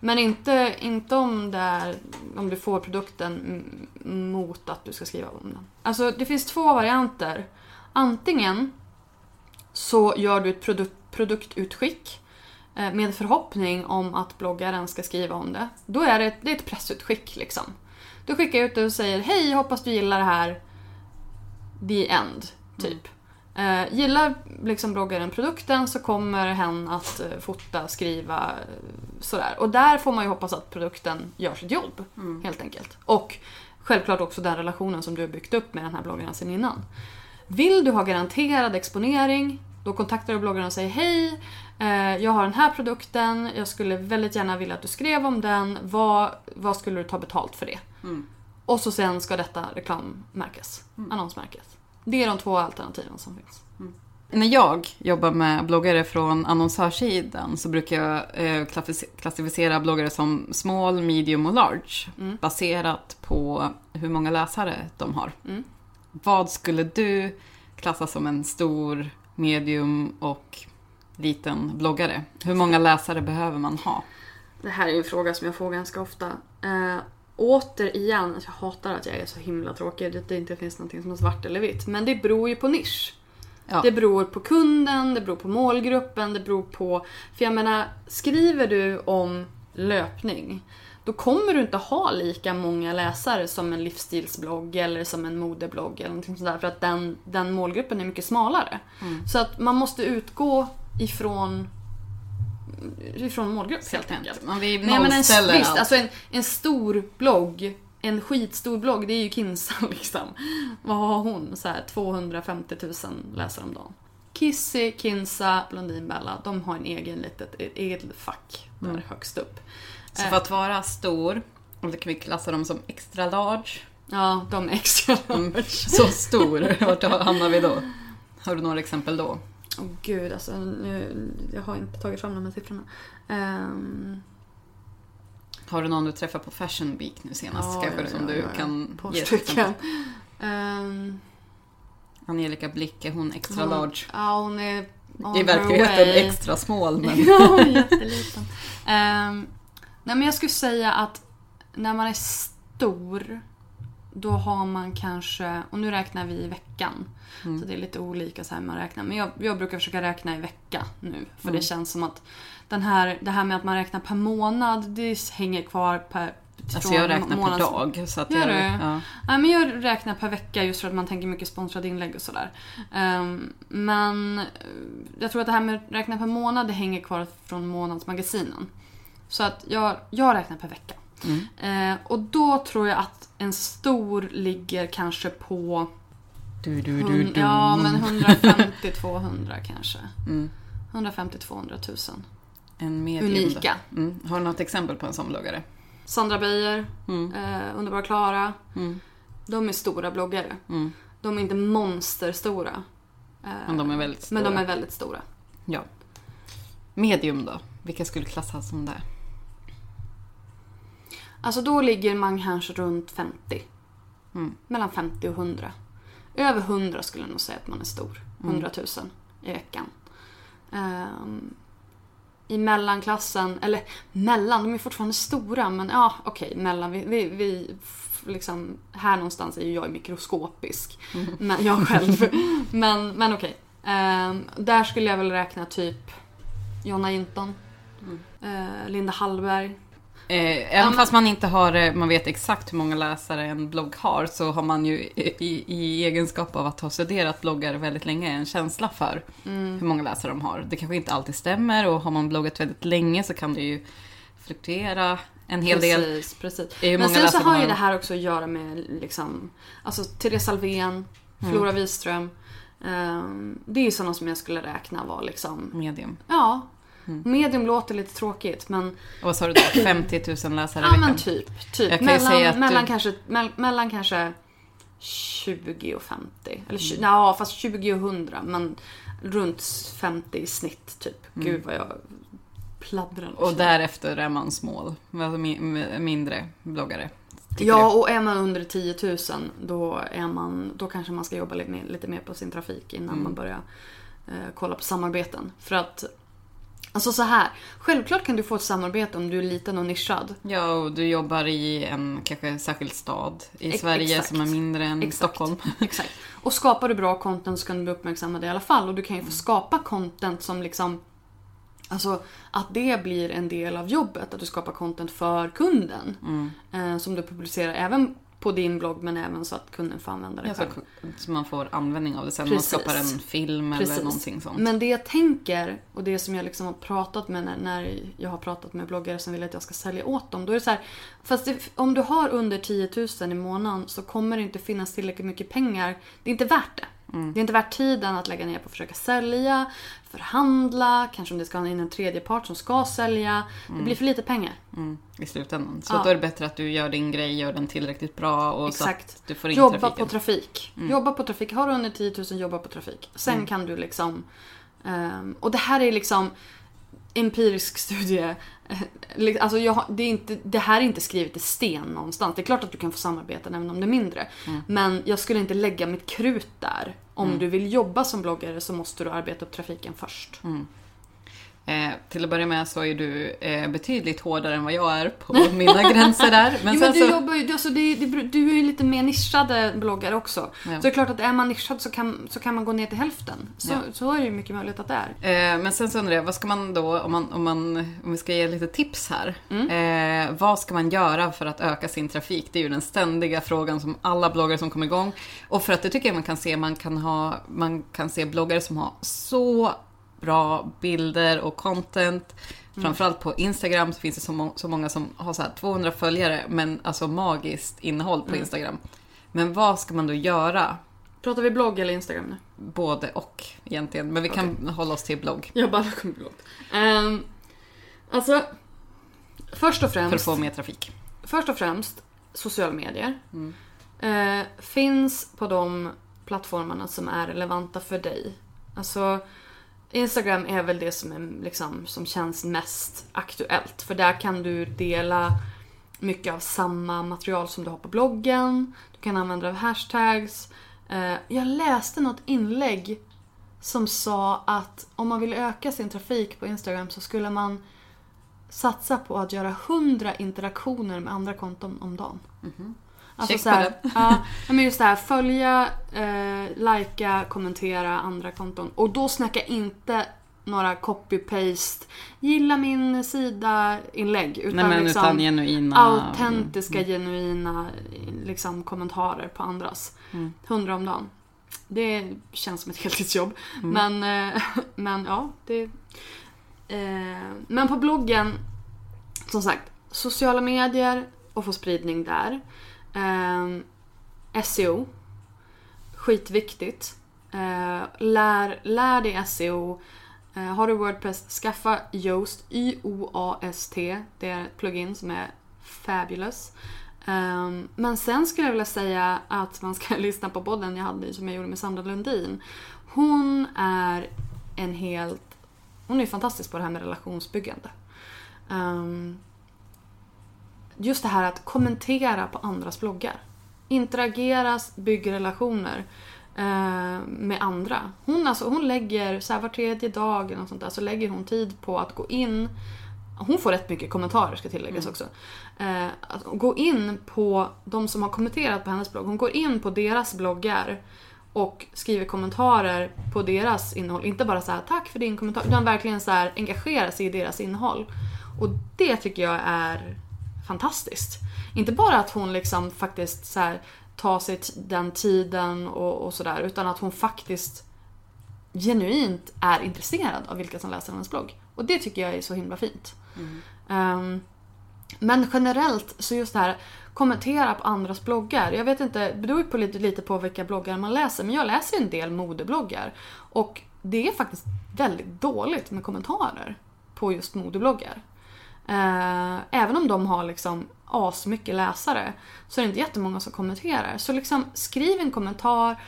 Men inte, inte om, det är, om du får produkten mot att du ska skriva om den. Alltså det finns två varianter. Antingen så gör du ett produ- produktutskick eh, med förhoppning om att bloggaren ska skriva om det. Då är det, det är ett pressutskick liksom. Du skickar ut det och säger hej, hoppas du gillar det här. The end, typ. Eh, gillar liksom bloggaren produkten så kommer hen att eh, fota, skriva, eh, sådär. Och där får man ju hoppas att produkten gör sitt jobb, helt enkelt. Och självklart också den relationen som du har byggt upp med den här bloggaren sen innan. Vill du ha garanterad exponering, då kontaktar du bloggaren och säger hej, eh, jag har den här produkten, jag skulle väldigt gärna vilja att du skrev om den, vad, vad skulle du ta betalt för det? Och så sen ska detta reklammärkas, annonsmärkas. Det är de två alternativen som finns. När jag jobbar med bloggare från annonsörsidan så brukar jag eh, klassific- klassificera bloggare som small, medium och large. Baserat på hur många läsare de har. Vad skulle du klassa som en stor, medium och liten bloggare? Hur många läsare behöver man ha? Det här är en fråga som jag får ganska ofta. Eh, återigen, jag hatar att jag är så himla tråkig. Att det inte finns någonting som är svart eller vitt. Men det beror ju på nisch. Ja. Det beror på kunden, det beror på målgruppen, det beror på... För jag menar, skriver du om löpning då kommer du inte ha lika många läsare som en livsstilsblogg eller som en modeblogg eller någonting sådär för att den, den målgruppen är mycket smalare. Så att man måste utgå ifrån, ifrån målgrupp helt enkelt. Man vi Men jag menar, en, visst, allt. alltså en, en stor blogg, en skitstor blogg, det är ju Kinsa liksom. Vad har hon? Så här, 250 000 läsare om dagen. Kissy, Kinsa, Blondinbella, de har en egen litet, ett eget fack där Mm. högst upp. Så för att vara stor, och då kan vi klassa dem som extra large. Ja, de är extra Mm, large. så stor, vart hamnar vi då? Har du några exempel då? Åh gud, alltså nu, jag har inte tagit fram de här siffrorna. Ehm, Har du någon du träffade på Fashion Week nu senast ja, kanske ja, som ja, du kan ge stycken. exempel? Ehm, Angelica Blick, är hon extra hon- large? Ja, hon är I verkligheten extra small men... Ja, jätteliten. Ehm, nej men jag skulle säga att när man är stor då har man kanske, och nu räknar vi i veckan. Mm. Så det är lite olika så här man räknar. Men jag, jag brukar försöka räkna i vecka nu. För det känns som att den här, det här med att man räknar per månad, det hänger kvar per... Alltså jag räknar per månads- dag. Så att Gör jag, du? Ja. Nej, men jag räknar per vecka just för att man tänker mycket sponsrade inlägg och sådär. Ehm, men eh, jag tror att det här med att räkna per månad det hänger kvar från månadsmagasinen. Så att jag, jag räknar per vecka. Eh, och då tror jag att en stor ligger kanske på Du, du, du, du. ja, men 150-200 kanske. Mm. 150-200 000. En medium Unika. Mm. Har du något exempel på en sån bloggare? Sandra Beijer, Mm. eh, Underbara Klara. Mm. De är stora bloggare. Mm. De är inte monsterstora. Eh, Men de är väldigt stora. Men de är väldigt stora. Ja. Medium då? Vilka skulle klassas som det? Alltså då ligger man kanske runt 50. Mm. Mellan 50 och 100. Över 100 skulle jag nog säga att man är stor. Mm. 100 000 i veckan. Ehm, I mellanklassen, eller mellan, de är fortfarande stora men ja okej, mellan. Vi, vi, vi liksom, här någonstans är ju jag mikroskopisk. Men jag själv. men men okej. Ehm, där skulle jag väl räkna typ Jonna Jinton. eh, Linda Hallberg. Eh, även fast man inte har, eh, man vet exakt hur många läsare en blogg har så har man ju i, i egenskap av att ha studerat bloggar väldigt länge en känsla för Mm. hur många läsare de har. Det kanske inte alltid stämmer och har man bloggat väldigt länge så kan det ju fluktuera en hel del. Precis, precis. i hur Men många sen så har ju det här också att göra med liksom, alltså Therese Alvén, Flora Wiström. ehm, det är ju sådana som jag skulle räkna var liksom, Medium. ja. Medium låter lite tråkigt men, Och vad sa du då? 50 000 läsare i ja veckan? men typ. typ. Mellan, mellan, du- kanske, mell, mellan kanske 20 och 50. Eller mm. ja, fast 20 och 100 men runt 50 i snitt typ. Gud vad jag pladdrar. Och därefter är man small, alltså mi- mindre bloggare. Ja, och är man under 10 000 då, är man, då kanske man ska jobba lite mer, lite mer på sin trafik innan Mm. man börjar eh, kolla på samarbeten. För att, alltså så här, självklart kan du få ett samarbete om du är liten och nischad. Ja, och du jobbar i en kanske särskild stad i Ex- Sverige exakt. som är mindre än Exakt. Stockholm. Exakt. Och skapar du bra content så kan du bli uppmärksammad i alla fall. Och du kan ju få skapa content som liksom Alltså att det blir en del av jobbet, att du skapar content för kunden. Eh, som du publicerar även på din blogg men även så att kunden får använda det Ja, så, själv. så man får användning av det sen. Precis. Man skapar en film eller någonting sånt. Men det jag tänker och det som jag liksom har pratat med när, när jag har pratat med bloggare som vill att jag ska sälja åt dem. Då är det så här, fast det, om du har under 10 000 i månaden så kommer det inte finnas tillräckligt mycket pengar. Det är inte värt det. Mm. Det är inte värt tiden att lägga ner på att försöka sälja, förhandla, kanske om det ska in en tredje part som ska sälja. Det blir för lite pengar. Mm, I slutändan. Så Ja. då är det bättre att du gör din grej, gör den tillräckligt bra och så Exakt. att du får in Jobba trafiken. på trafik. Jobba på trafik. Har du under 10 000, jobba på trafik. Sen Mm. kan du liksom... ehm, och det här är liksom empirisk studie. Eh, li- Alltså jag, det, är inte, det här är inte skrivet i sten någonstans. Det är klart att du kan få samarbeten även om det är mindre. Mm. Men jag skulle inte lägga mitt krut där. Om du vill jobba som bloggare så måste du arbeta upp trafiken först. Mm. Eh, till att börja med så är du eh, betydligt hårdare än vad jag är på mina gränser där. Men jo, men du, så... jobbar ju, alltså det, det, du är ju lite mer nischade bloggare också. Ja. Så det är klart att är man nischad så kan, så kan man gå ner till hälften. Så, Ja. så är det ju mycket möjligt att det är. Eh, men sen så undrar jag, vad ska man då, om, man, om, man, om vi ska ge lite tips här. Mm. Eh, vad ska man göra för att öka sin trafik? Det är ju den ständiga frågan som alla bloggare som kommer igång. Och för att det tycker jag man kan se, man kan, ha, man kan se bloggare som har så bra bilder och content. Mm. Framförallt på Instagram så finns det så, må- så många som har så här 200 följare men alltså magiskt innehåll Mm. på Instagram. Men vad ska man då göra? Pratar vi blogg eller Instagram nu? Både och egentligen. Men vi kan hålla oss till blogg. Jag bara kommer blogg. Um, alltså, först och För att främst. få mer trafik. Först och främst sociala medier. Eh, finns på de plattformarna som är relevanta för dig. Alltså Instagram är väl det som, är, liksom, som känns mest aktuellt. För där kan du dela mycket av samma material som du har på bloggen. Du kan använda hashtags. Eh, jag läste något inlägg som sa att om man vill öka sin trafik på Instagram så skulle man satsa på att göra 100 interaktioner med andra konton om dagen. Mhm. Alltså Check så här, ja, men just det här, följa, eh, likea, kommentera andra konton. Och då snackar jag inte några copy-paste, gilla min sida-inlägg. Utan, Nej, men liksom utan genuina- autentiska, genuina liksom, kommentarer på andras. Hundra om dagen. Det känns som ett heltidsjobb. Men, eh, men ja, det... Eh, men på bloggen, som sagt, sociala medier och få spridning där. Eh, SEO. Skitviktigt. Eh, lär, lär dig SEO. Eh, har du Wordpress, skaffa Yoast. Y-O-A-S-T. Det är ett plugin som är fabulous. Um, men sen skulle jag vilja säga att man ska lyssna på podden jag hade som jag gjorde med Sandra Lundin. Hon är en helt... Hon är fantastisk på det här med relationsbyggande. Um, just det här att kommentera på andras bloggar. Interageras, bygga relationer eh, med andra. Hon, alltså, hon lägger, så här, var tredje dag eller sånt där, så lägger hon tid på att gå in hon får rätt mycket kommentarer ska tilläggas Mm. också. Eh, att gå in på de som har kommenterat på hennes blogg. Hon går in på deras bloggar och skriver kommentarer på deras innehåll. Inte bara så här tack för din kommentar utan verkligen så här engagera sig i deras innehåll. Och det tycker jag är fantastiskt. Inte bara att hon liksom faktiskt så här tar sig den tiden och, och sådär utan att hon faktiskt genuint är intresserad av vilka som läser hennes blogg. Och det tycker jag är så himla fint. Ehm, men generellt så just det här kommentera på andras bloggar. Jag vet inte, det beror på lite, lite på vilka bloggar man läser. Men jag läser en del modebloggar. Och det är faktiskt väldigt dåligt med kommentarer på just modebloggar. Eh, även om de har liksom asmycket läsare så är det inte jättemånga som kommenterar. Så liksom skriv en kommentar,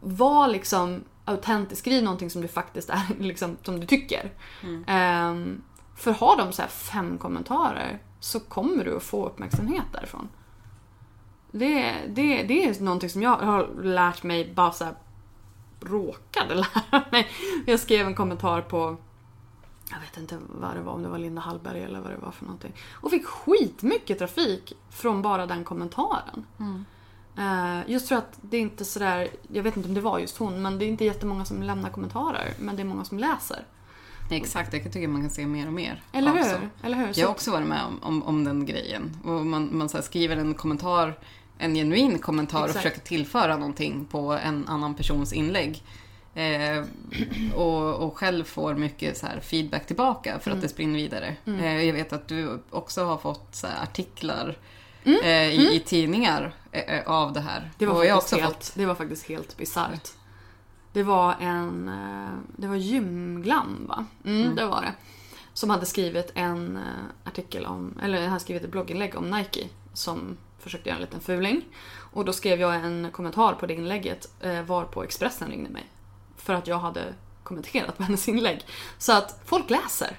var liksom autentisk, skriv någonting som du faktiskt är, liksom, som du tycker. Ehm, för har de så här fem kommentarer så kommer du att få uppmärksamhet därifrån. Det, det, det är någonting som jag har lärt mig bara så här råkade lära mig. Jag skrev en kommentar på jag vet inte vad det var, om det var Linda Hallberg eller vad det var för någonting. Och fick skitmycket trafik från bara den kommentaren. Eh, just för att det är inte sådär, jag vet inte om det var just hon, men det är inte jättemånga som lämnar kommentarer. Men det är många som läser. Exakt, jag tycker man kan se mer och mer. Eller hur? Eller hur? Jag har också varit med om, om, om den grejen. Och man man så skriver en kommentar, en genuin kommentar och Exakt. försöker tillföra någonting på en annan persons inlägg. Eh, och, och själv får mycket så feedback tillbaka för Mm. att det springer vidare. Eh, jag vet att du också har fått här artiklar Mm. eh, i, i tidningar eh, av det här. Det var, faktiskt också helt, fått det var faktiskt helt bisarrt. Det var en... eh, Det var Gymglam va? Mm, det var det. Som hade skrivit en eh, artikel om, eller hade skrivit ett blogginlägg om Nike som försökte göra en liten fuling. Och då skrev jag en kommentar på det inlägget eh, varpå Expressen ringde mig. För att jag hade kommenterat på hennes inlägg. Så att folk läser.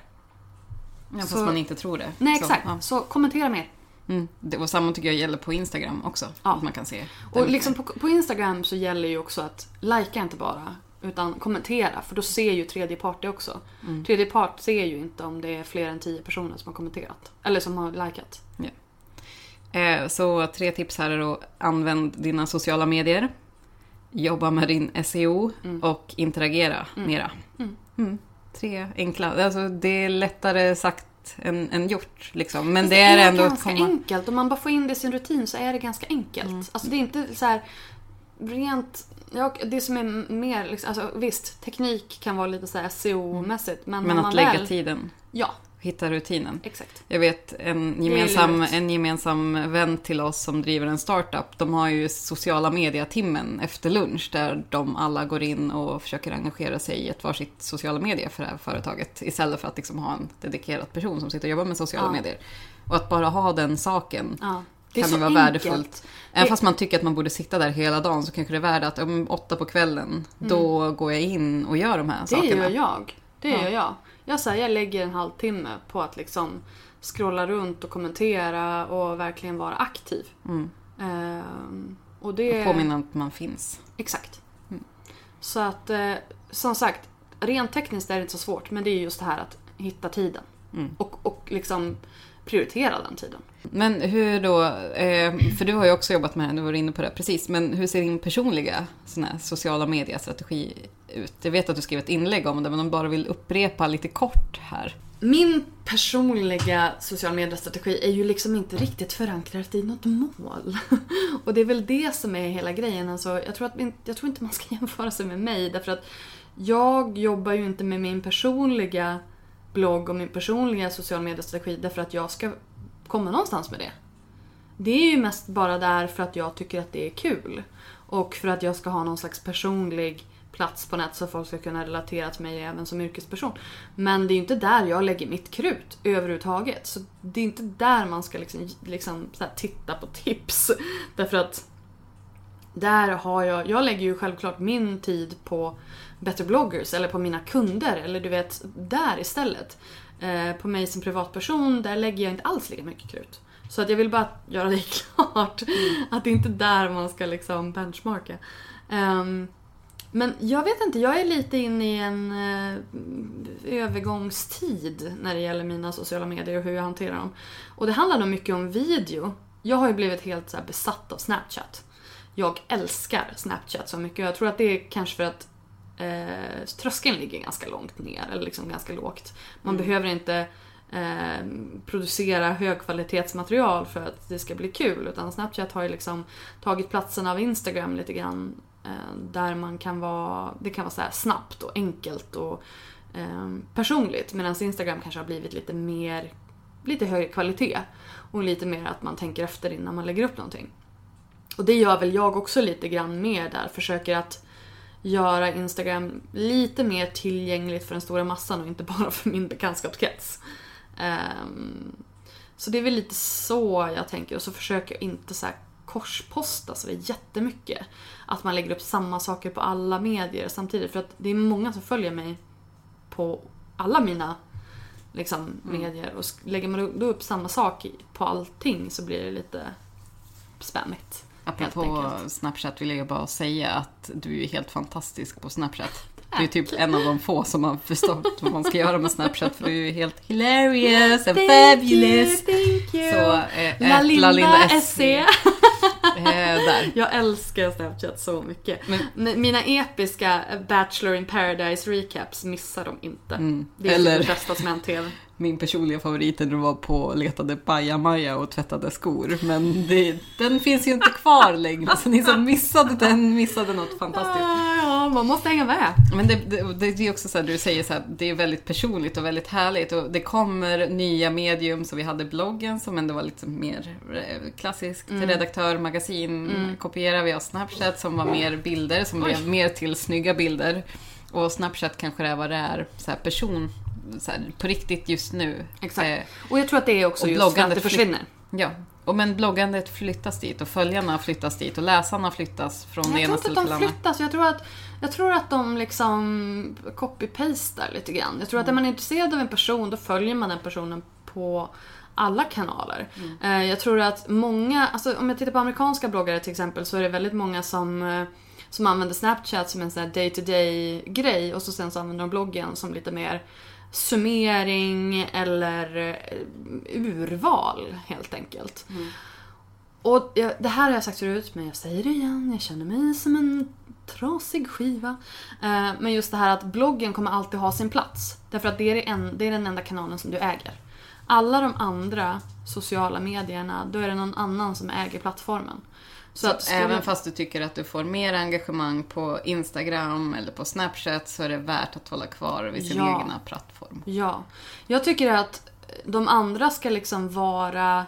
Ja, fast Så- man inte tror det. Nej Så, exakt. ja. Så kommentera mer. Mm. Det, och samma tycker jag gäller på Instagram också. Ja. Att man kan se. Och liksom på, på Instagram så gäller ju också att likea inte bara, utan kommentera. För då ser ju tredje part det också. Mm. Tredje part ser ju inte om det är fler än tio personer som har kommenterat. Eller som har likat. Eh, Så tre tips här är då använd dina sociala medier. Jobba med din SEO och interagera mera. Mm. Tre enkla, alltså det är lättare sagt än, än gjort liksom. Men Fast det är ändå att ganska komma... enkelt. Om man bara får in det i sin rutin så är det ganska enkelt. Mm. Alltså det är inte så här rent... Ja, det som är mer, liksom, alltså, visst, teknik kan vara lite så här SEO-mässigt. Men, Men att man lägga väl, tiden, Ja, hitta rutinen. exakt. Jag vet en gemensam, en gemensam vän till oss som driver en startup. De har ju sociala media-timmen efter lunch där de alla går in och försöker engagera sig i ett varsitt sociala medier för det här företaget. Istället för att liksom ha en dedikerad person som sitter och jobbar med sociala Ja. medier. Och att bara ha den saken Ja. Det kan ju vara enkelt. värdefullt. Även Det- fast man tycker att man borde sitta där hela dagen så kanske det är värde att om åtta på kvällen, då går jag in och gör de här Det sakerna. gör jag. Det Ja. gör jag. Jag, så här, jag lägger en halvtimme på att liksom scrolla runt och kommentera och verkligen vara aktiv. Ehm, och det... Påminna att man finns. Exakt. Så att, eh, som sagt, rent tekniskt är det inte så svårt. Men det är just det här att hitta tiden. Och, och liksom prioritera den tiden. Men hur då, eh, för du har ju också jobbat med det, du var inne på det precis, men hur ser din personliga sån här sociala mediestrategi ut? Jag vet att du skrev ett inlägg om det, men om du bara vill upprepa lite kort här. Min personliga social media-strategi är ju liksom inte riktigt förankrat i något mål. Och det är väl det som är hela grejen. Alltså, jag, tror att, jag tror inte man ska jämföra sig med mig därför att jag jobbar ju inte med min personliga blogg och min personliga social media-strategi därför att jag ska komma någonstans med det. Det är ju mest bara där för att jag tycker att det är kul. Och för att jag ska ha någon slags personlig plats på nätet så folk ska kunna relatera till mig även som yrkesperson. Men det är ju inte där jag lägger mitt krut överhuvudtaget. Så det är inte där man ska liksom, liksom titta på tips. Därför att där har jag, jag lägger ju självklart min tid på Better bloggers eller på mina kunder eller du vet, där istället. Eh, på mig som privatperson, där lägger jag inte alls lika mycket krut. Så att jag vill bara göra det klart. Mm. Att det är inte där man ska liksom benchmarka. Um, men jag vet inte, jag är lite inne i en uh, övergångstid när det gäller mina sociala medier och hur jag hanterar dem. Och det handlar nog mycket om video. Jag har ju blivit helt så besatt av Snapchat. Jag älskar Snapchat så mycket. Jag tror att det är kanske för att eh, tröskeln ligger ganska långt ner, eller liksom ganska lågt. Man mm. behöver inte eh, producera högkvalitetsmaterial för att det ska bli kul. Utan Snapchat har ju liksom tagit platsen av Instagram lite grann. Eh, där man kan vara, det kan vara så snabbt och enkelt och eh, personligt. Medan Instagram kanske har blivit lite mer, lite högre kvalitet. Och lite mer att man tänker efter innan man lägger upp någonting. Och det gör väl jag också lite grann mer där. Försöker att göra Instagram lite mer tillgängligt för den stora massan och inte bara för min bekantskapskrets. Um, så det är väl lite så jag tänker och så försöker jag inte så korsposta så är jättemycket. Att man lägger upp samma saker på alla medier samtidigt för att det är många som följer mig på alla mina liksom, mm. medier och lägger man då upp samma sak på allting så blir det lite spammigt. Apropå Snapchat vill jag bara säga att du är helt fantastisk på Snapchat. Du är typ en av de få som har förstått vad man ska göra med Snapchat för du är helt hilarious and thank fabulous. You, thank you. Så, eh, La Linda, Linda SC. Där. Jag älskar Snapchat så mycket. Men, Mina episka Bachelor in Paradise recaps missar de inte. Mm. Det är Eller... det bästa som hänt TV min personliga favorit när du var på och letade bajamaja och tvättade skor. Men det, den finns ju inte kvar längre, så ni som missade den missade något fantastiskt. Ja, man måste hänga med. Men det, det, det är också så här, du säger så här, det är väldigt personligt och väldigt härligt och det kommer nya medium, så vi hade bloggen som ändå var lite mer eh, klassiskt, mm. redaktör, magasin, mm. kopiera, vi har Snapchat som var mer bilder, som Oj. blev mer till snygga bilder. Och Snapchat kanske är vad det är, så här person här, på riktigt just nu. Exakt. Eh, och jag tror att det är också just för att det försvinner. Ja, och men bloggandet flyttas dit och följarna flyttas dit och läsarna flyttas från det ena stället till andra. Jag tror inte att de flyttas. Jag tror att, jag tror att de liksom copy-pastar lite grann. Jag tror att är man intresserad av en person då följer man den personen på alla kanaler. Mm. Eh, jag tror att många, alltså om jag tittar på amerikanska bloggare till exempel så är det väldigt många som eh, som använder Snapchat som en sån här day-to-day grej och så sen så använder de bloggen som lite mer summering eller eh, urval helt enkelt. Mm. Och jag, det här har jag sagt förut men jag säger det igen, jag känner mig som en trasig skiva. Eh, men just det här att bloggen kommer alltid ha sin plats. Därför att det är, en, det är den enda kanalen som du äger. Alla de andra sociala medierna, då är det någon annan som äger plattformen. Så, så att även fast du tycker att du får mer engagemang på Instagram eller på Snapchat så är det värt att hålla kvar vid sin ja. egna plattform. Ja. Jag tycker att de andra ska liksom vara...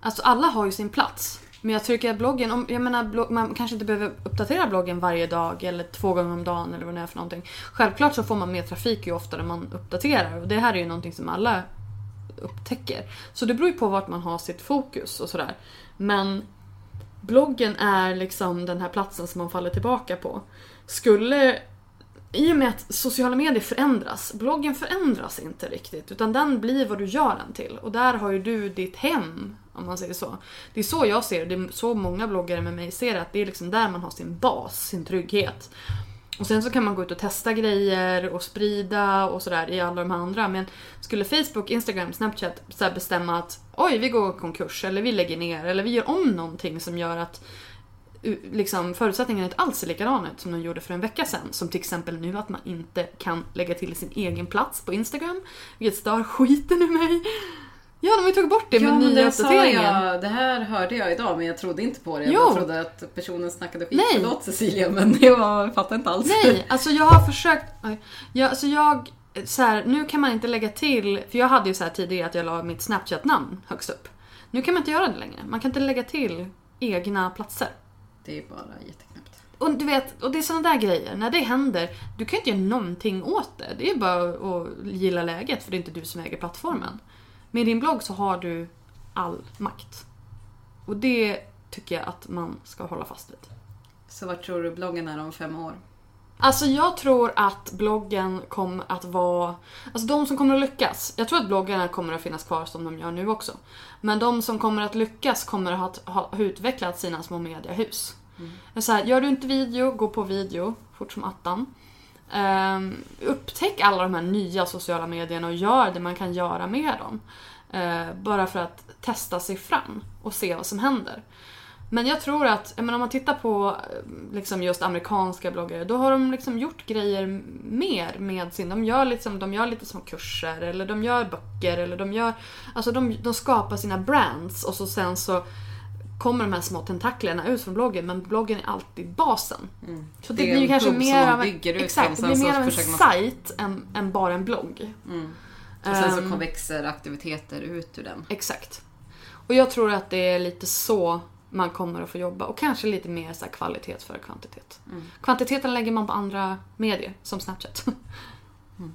Alltså alla har ju sin plats. Men jag tycker att bloggen, om, jag menar blogg, man kanske inte behöver uppdatera bloggen varje dag eller två gånger om dagen eller vad det är för någonting. Självklart så får man mer trafik ju oftare man uppdaterar och det här är ju någonting som alla upptäcker. Så det beror ju på vart man har sitt fokus och sådär. Men bloggen är liksom den här platsen som man faller tillbaka på. Skulle i och med att sociala medier förändras, bloggen förändras inte riktigt utan den blir vad du gör den till. Och där har ju du ditt hem, om man säger så. Det är så jag ser det, det är så många bloggare med mig ser det, att det är liksom där man har sin bas, sin trygghet. Och sen så kan man gå ut och testa grejer och sprida och sådär i alla de här andra. Men skulle Facebook, Instagram, Snapchat så bestämma att oj, vi går konkurs eller vi lägger ner eller vi gör om någonting som gör att liksom, förutsättningarna inte alls är likadana som de gjorde för en vecka sedan. Som till exempel nu att man inte kan lägga till sin egen plats på Instagram. Vilket stör skiten ur mig. Ja, de har ju tagit bort det ja, med nya uppdateringen. det här hörde jag idag men jag trodde inte på det. Jo. Jag trodde att personen snackade skit. Nej. Förlåt Cecilia men jag fattar inte alls. Nej, alltså jag har försökt. Jag, alltså jag, så här, nu kan man inte lägga till, för jag hade ju så här tidigare att jag la mitt Snapchat-namn högst upp. Nu kan man inte göra det längre. Man kan inte lägga till egna platser. Det är bara jätteknäppt. och du vet, och det är sådana där grejer. När det händer, du kan inte göra någonting åt det. Det är bara att gilla läget för det är inte du som äger plattformen. Med din blogg så har du all makt. Och det tycker jag att man ska hålla fast vid. Så vad tror du bloggen är om fem år? Alltså jag tror att bloggen kommer att vara... Alltså de som kommer att lyckas. Jag tror att bloggarna kommer att finnas kvar som de gör nu också. Men de som kommer att lyckas kommer att ha, ha utvecklat sina små mediehus. Mm. Så här, gör du inte video, gå på video fort som attan. Um, upptäck alla de här nya sociala medierna och gör det man kan göra med dem. Uh, bara för att testa sig fram och se vad som händer. Men jag tror att, jag menar, om man tittar på ehm, liksom just amerikanska bloggare, då har de liksom gjort grejer mer med sin... De gör, liksom, de gör lite som kurser, eller de gör böcker, eller de gör... Alltså de, de skapar sina brands och så sen så kommer de här små tentaklerna ut från bloggen, men bloggen är alltid basen. Mm. Så det, det blir kanske mer av en, exakt, det blir mer av en sajt än, än, bara en blogg. Mm. Och sen så um, växer aktiviteter ut ur den. Exakt. Och jag tror att det är lite så man kommer att få jobba. Och kanske lite mer så kvalitet för kvantitet. Mm. Kvantiteten lägger man på andra medier, som Snapchat. mm.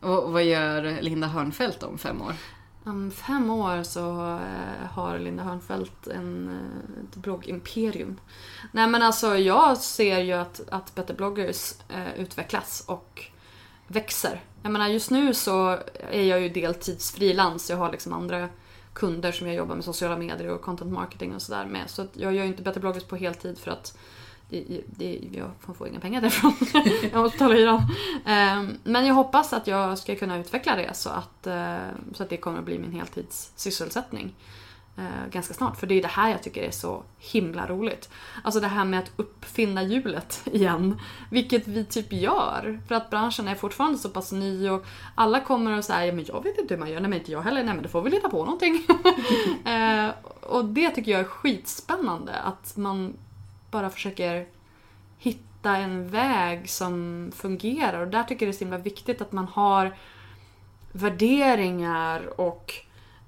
Och vad gör Linda Hörnfeldt om fem år? Om fem år så eh, har Linda Hörnfeldt en, eh, ett bloggimperium. Nej men alltså jag ser ju att, att Better bloggers eh, utvecklas och växer. Jag menar just nu så är jag ju deltidsfrilans. Jag har liksom andra kunder som jag jobbar med sociala medier och content marketing och sådär med. Så jag gör ju inte Better bloggers på heltid för att det, det, jag får inga pengar därifrån. jag måste betala hyran. Ehm, men jag hoppas att jag ska kunna utveckla det så att, eh, så att det kommer att bli min heltidssysselsättning. Eh, ganska snart. För det är det här jag tycker är så himla roligt. Alltså det här med att uppfinna hjulet igen. Vilket vi typ gör. För att branschen är fortfarande så pass ny och alla kommer och säger men jag vet inte hur man gör. Nej men inte jag heller. Nej men då får vi hitta på någonting. Eh, och det tycker jag är skitspännande. Att man bara försöker hitta en väg som fungerar. Och där tycker jag det är så himla viktigt att man har värderingar och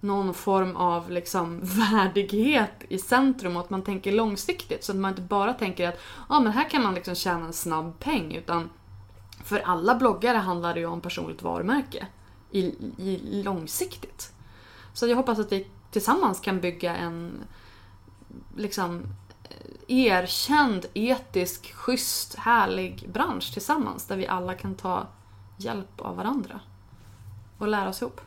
någon form av liksom värdighet i centrum och att man tänker långsiktigt. Så att man inte bara tänker att ah, men här kan man liksom tjäna en snabb peng. Utan för alla bloggare handlar det ju om personligt varumärke i, i långsiktigt. Så jag hoppas att vi tillsammans kan bygga en liksom erkänd, etisk, schysst, härlig bransch tillsammans där vi alla kan ta hjälp av varandra och lära oss ihop.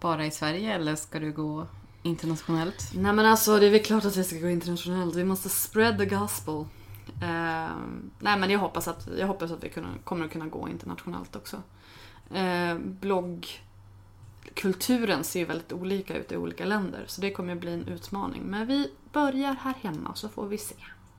Bara i Sverige eller ska du gå internationellt? Nej men alltså det är väl klart att vi ska gå internationellt. Vi måste spread the gospel. Uh, nej men jag hoppas att, jag hoppas att vi kunna, kommer att kunna gå internationellt också. Uh, bloggkulturen ser ju väldigt olika ut i olika länder så det kommer att bli en utmaning. Men vi börjar här hemma så får vi se.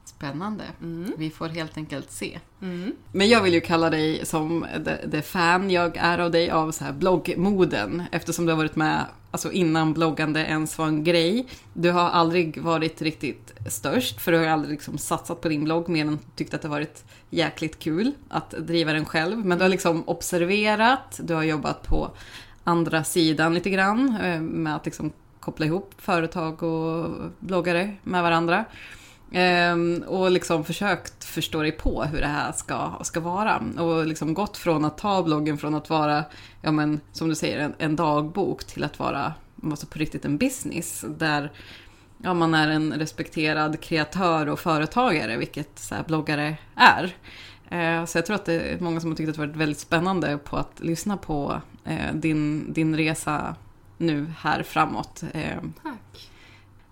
Spännande. Mm. Vi får helt enkelt se. Mm. Men jag vill ju kalla dig som det, fan jag är av dig av så här bloggmoden. Eftersom du har varit med alltså innan bloggande ens var en grej. Du har aldrig varit riktigt störst för du har aldrig liksom satsat på din blogg mer än tyckt att det varit jäkligt kul att driva den själv. Men du har liksom observerat, du har jobbat på andra sidan lite grann eh, med att liksom koppla ihop företag och bloggare med varandra. Ehm, och liksom försökt förstå dig på hur det här ska, ska vara. Och liksom gått från att ta bloggen från att vara, ja men som du säger, en, en dagbok till att vara alltså på riktigt en business. Där ja, man är en respekterad kreatör och företagare, vilket så här, bloggare är. Ehm, så jag tror att det är många som har tyckt att det varit väldigt spännande på att lyssna på eh, din, din resa nu här framåt. Ehm, Tack.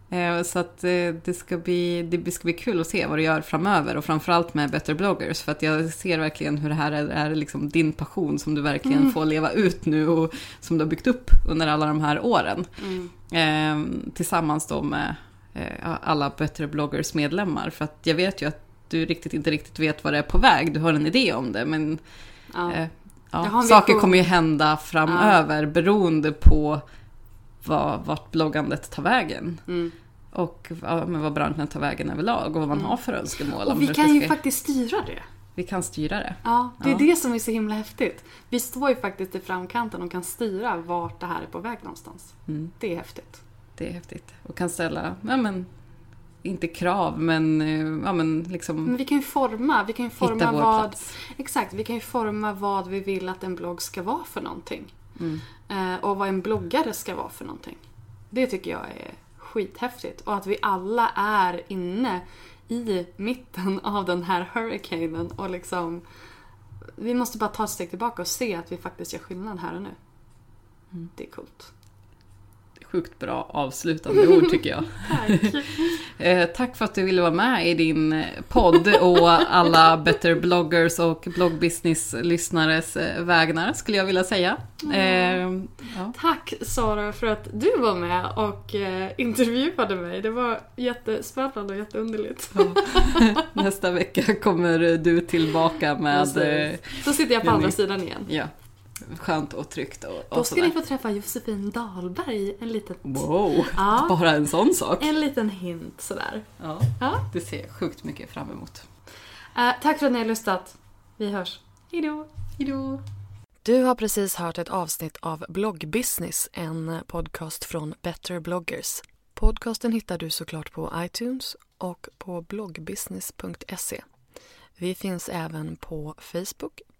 Eh, så att eh, det ska, bli, det ska bli kul att se vad du gör framöver och framförallt med Better bloggers. För att jag ser verkligen hur det här är, är liksom din passion som du verkligen mm. får leva ut nu och som du har byggt upp under alla de här åren. Mm. Eh, tillsammans då med eh, alla Better bloggers medlemmar. För att jag vet ju att du riktigt inte riktigt vet vad det är på väg. Du har en idé om det men ja. Eh, ja, saker kommer ju hända framöver ja. beroende på vad, vart bloggandet tar vägen. Mm. Och ja, vad branschen tar vägen överlag och vad man mm. har för önskemål. Och vi kan ju faktiskt styra det. Vi kan styra det. Ja, det är ja. det som är så himla häftigt. Vi står ju faktiskt i framkanten och kan styra vart det här är på väg någonstans. Mm. Det är häftigt. Det är häftigt. Och kan ställa ja, men, inte krav, men, eh, ja, men liksom... Men vi kan ju forma, vi kan ju forma vad... plats. Exakt, vi kan ju forma vad vi vill att en blogg ska vara för någonting. Mm. Eh, och vad en bloggare ska vara för någonting. Det tycker jag är skithäftigt. Och att vi alla är inne i mitten av den här hurricanen och liksom... Vi måste bara ta ett steg tillbaka och se att vi faktiskt gör skillnad här och nu. Mm. Det är coolt. Sjukt bra avslutande ord tycker jag. Tack. Eh, tack för att du ville vara med i din podd och alla Better bloggers och bloggbusiness-lyssnares eh, vägnar skulle jag vilja säga. Eh, ja. Tack Sara för att du var med och eh, intervjuade mig. Det var jättespännande och jätteunderligt. Nästa vecka kommer du tillbaka med... Eh, Då sitter jag på andra sidan igen. ja, skönt och tryggt och, och Då ska sådär. ni få träffa Josefin Dahlberg. En liten, Wow, Ja. bara en sån sak. en liten hint sådär. Ja, Ja. det ser jag sjukt mycket fram emot. Eh, tack för att ni har lyssnat. Vi hörs. Hejdå. Hejdå! Du har precis hört ett avsnitt av Bloggbusiness, en podcast från Better bloggers. Podcasten hittar du såklart på iTunes och på bloggbusiness.se. Vi finns även på Facebook,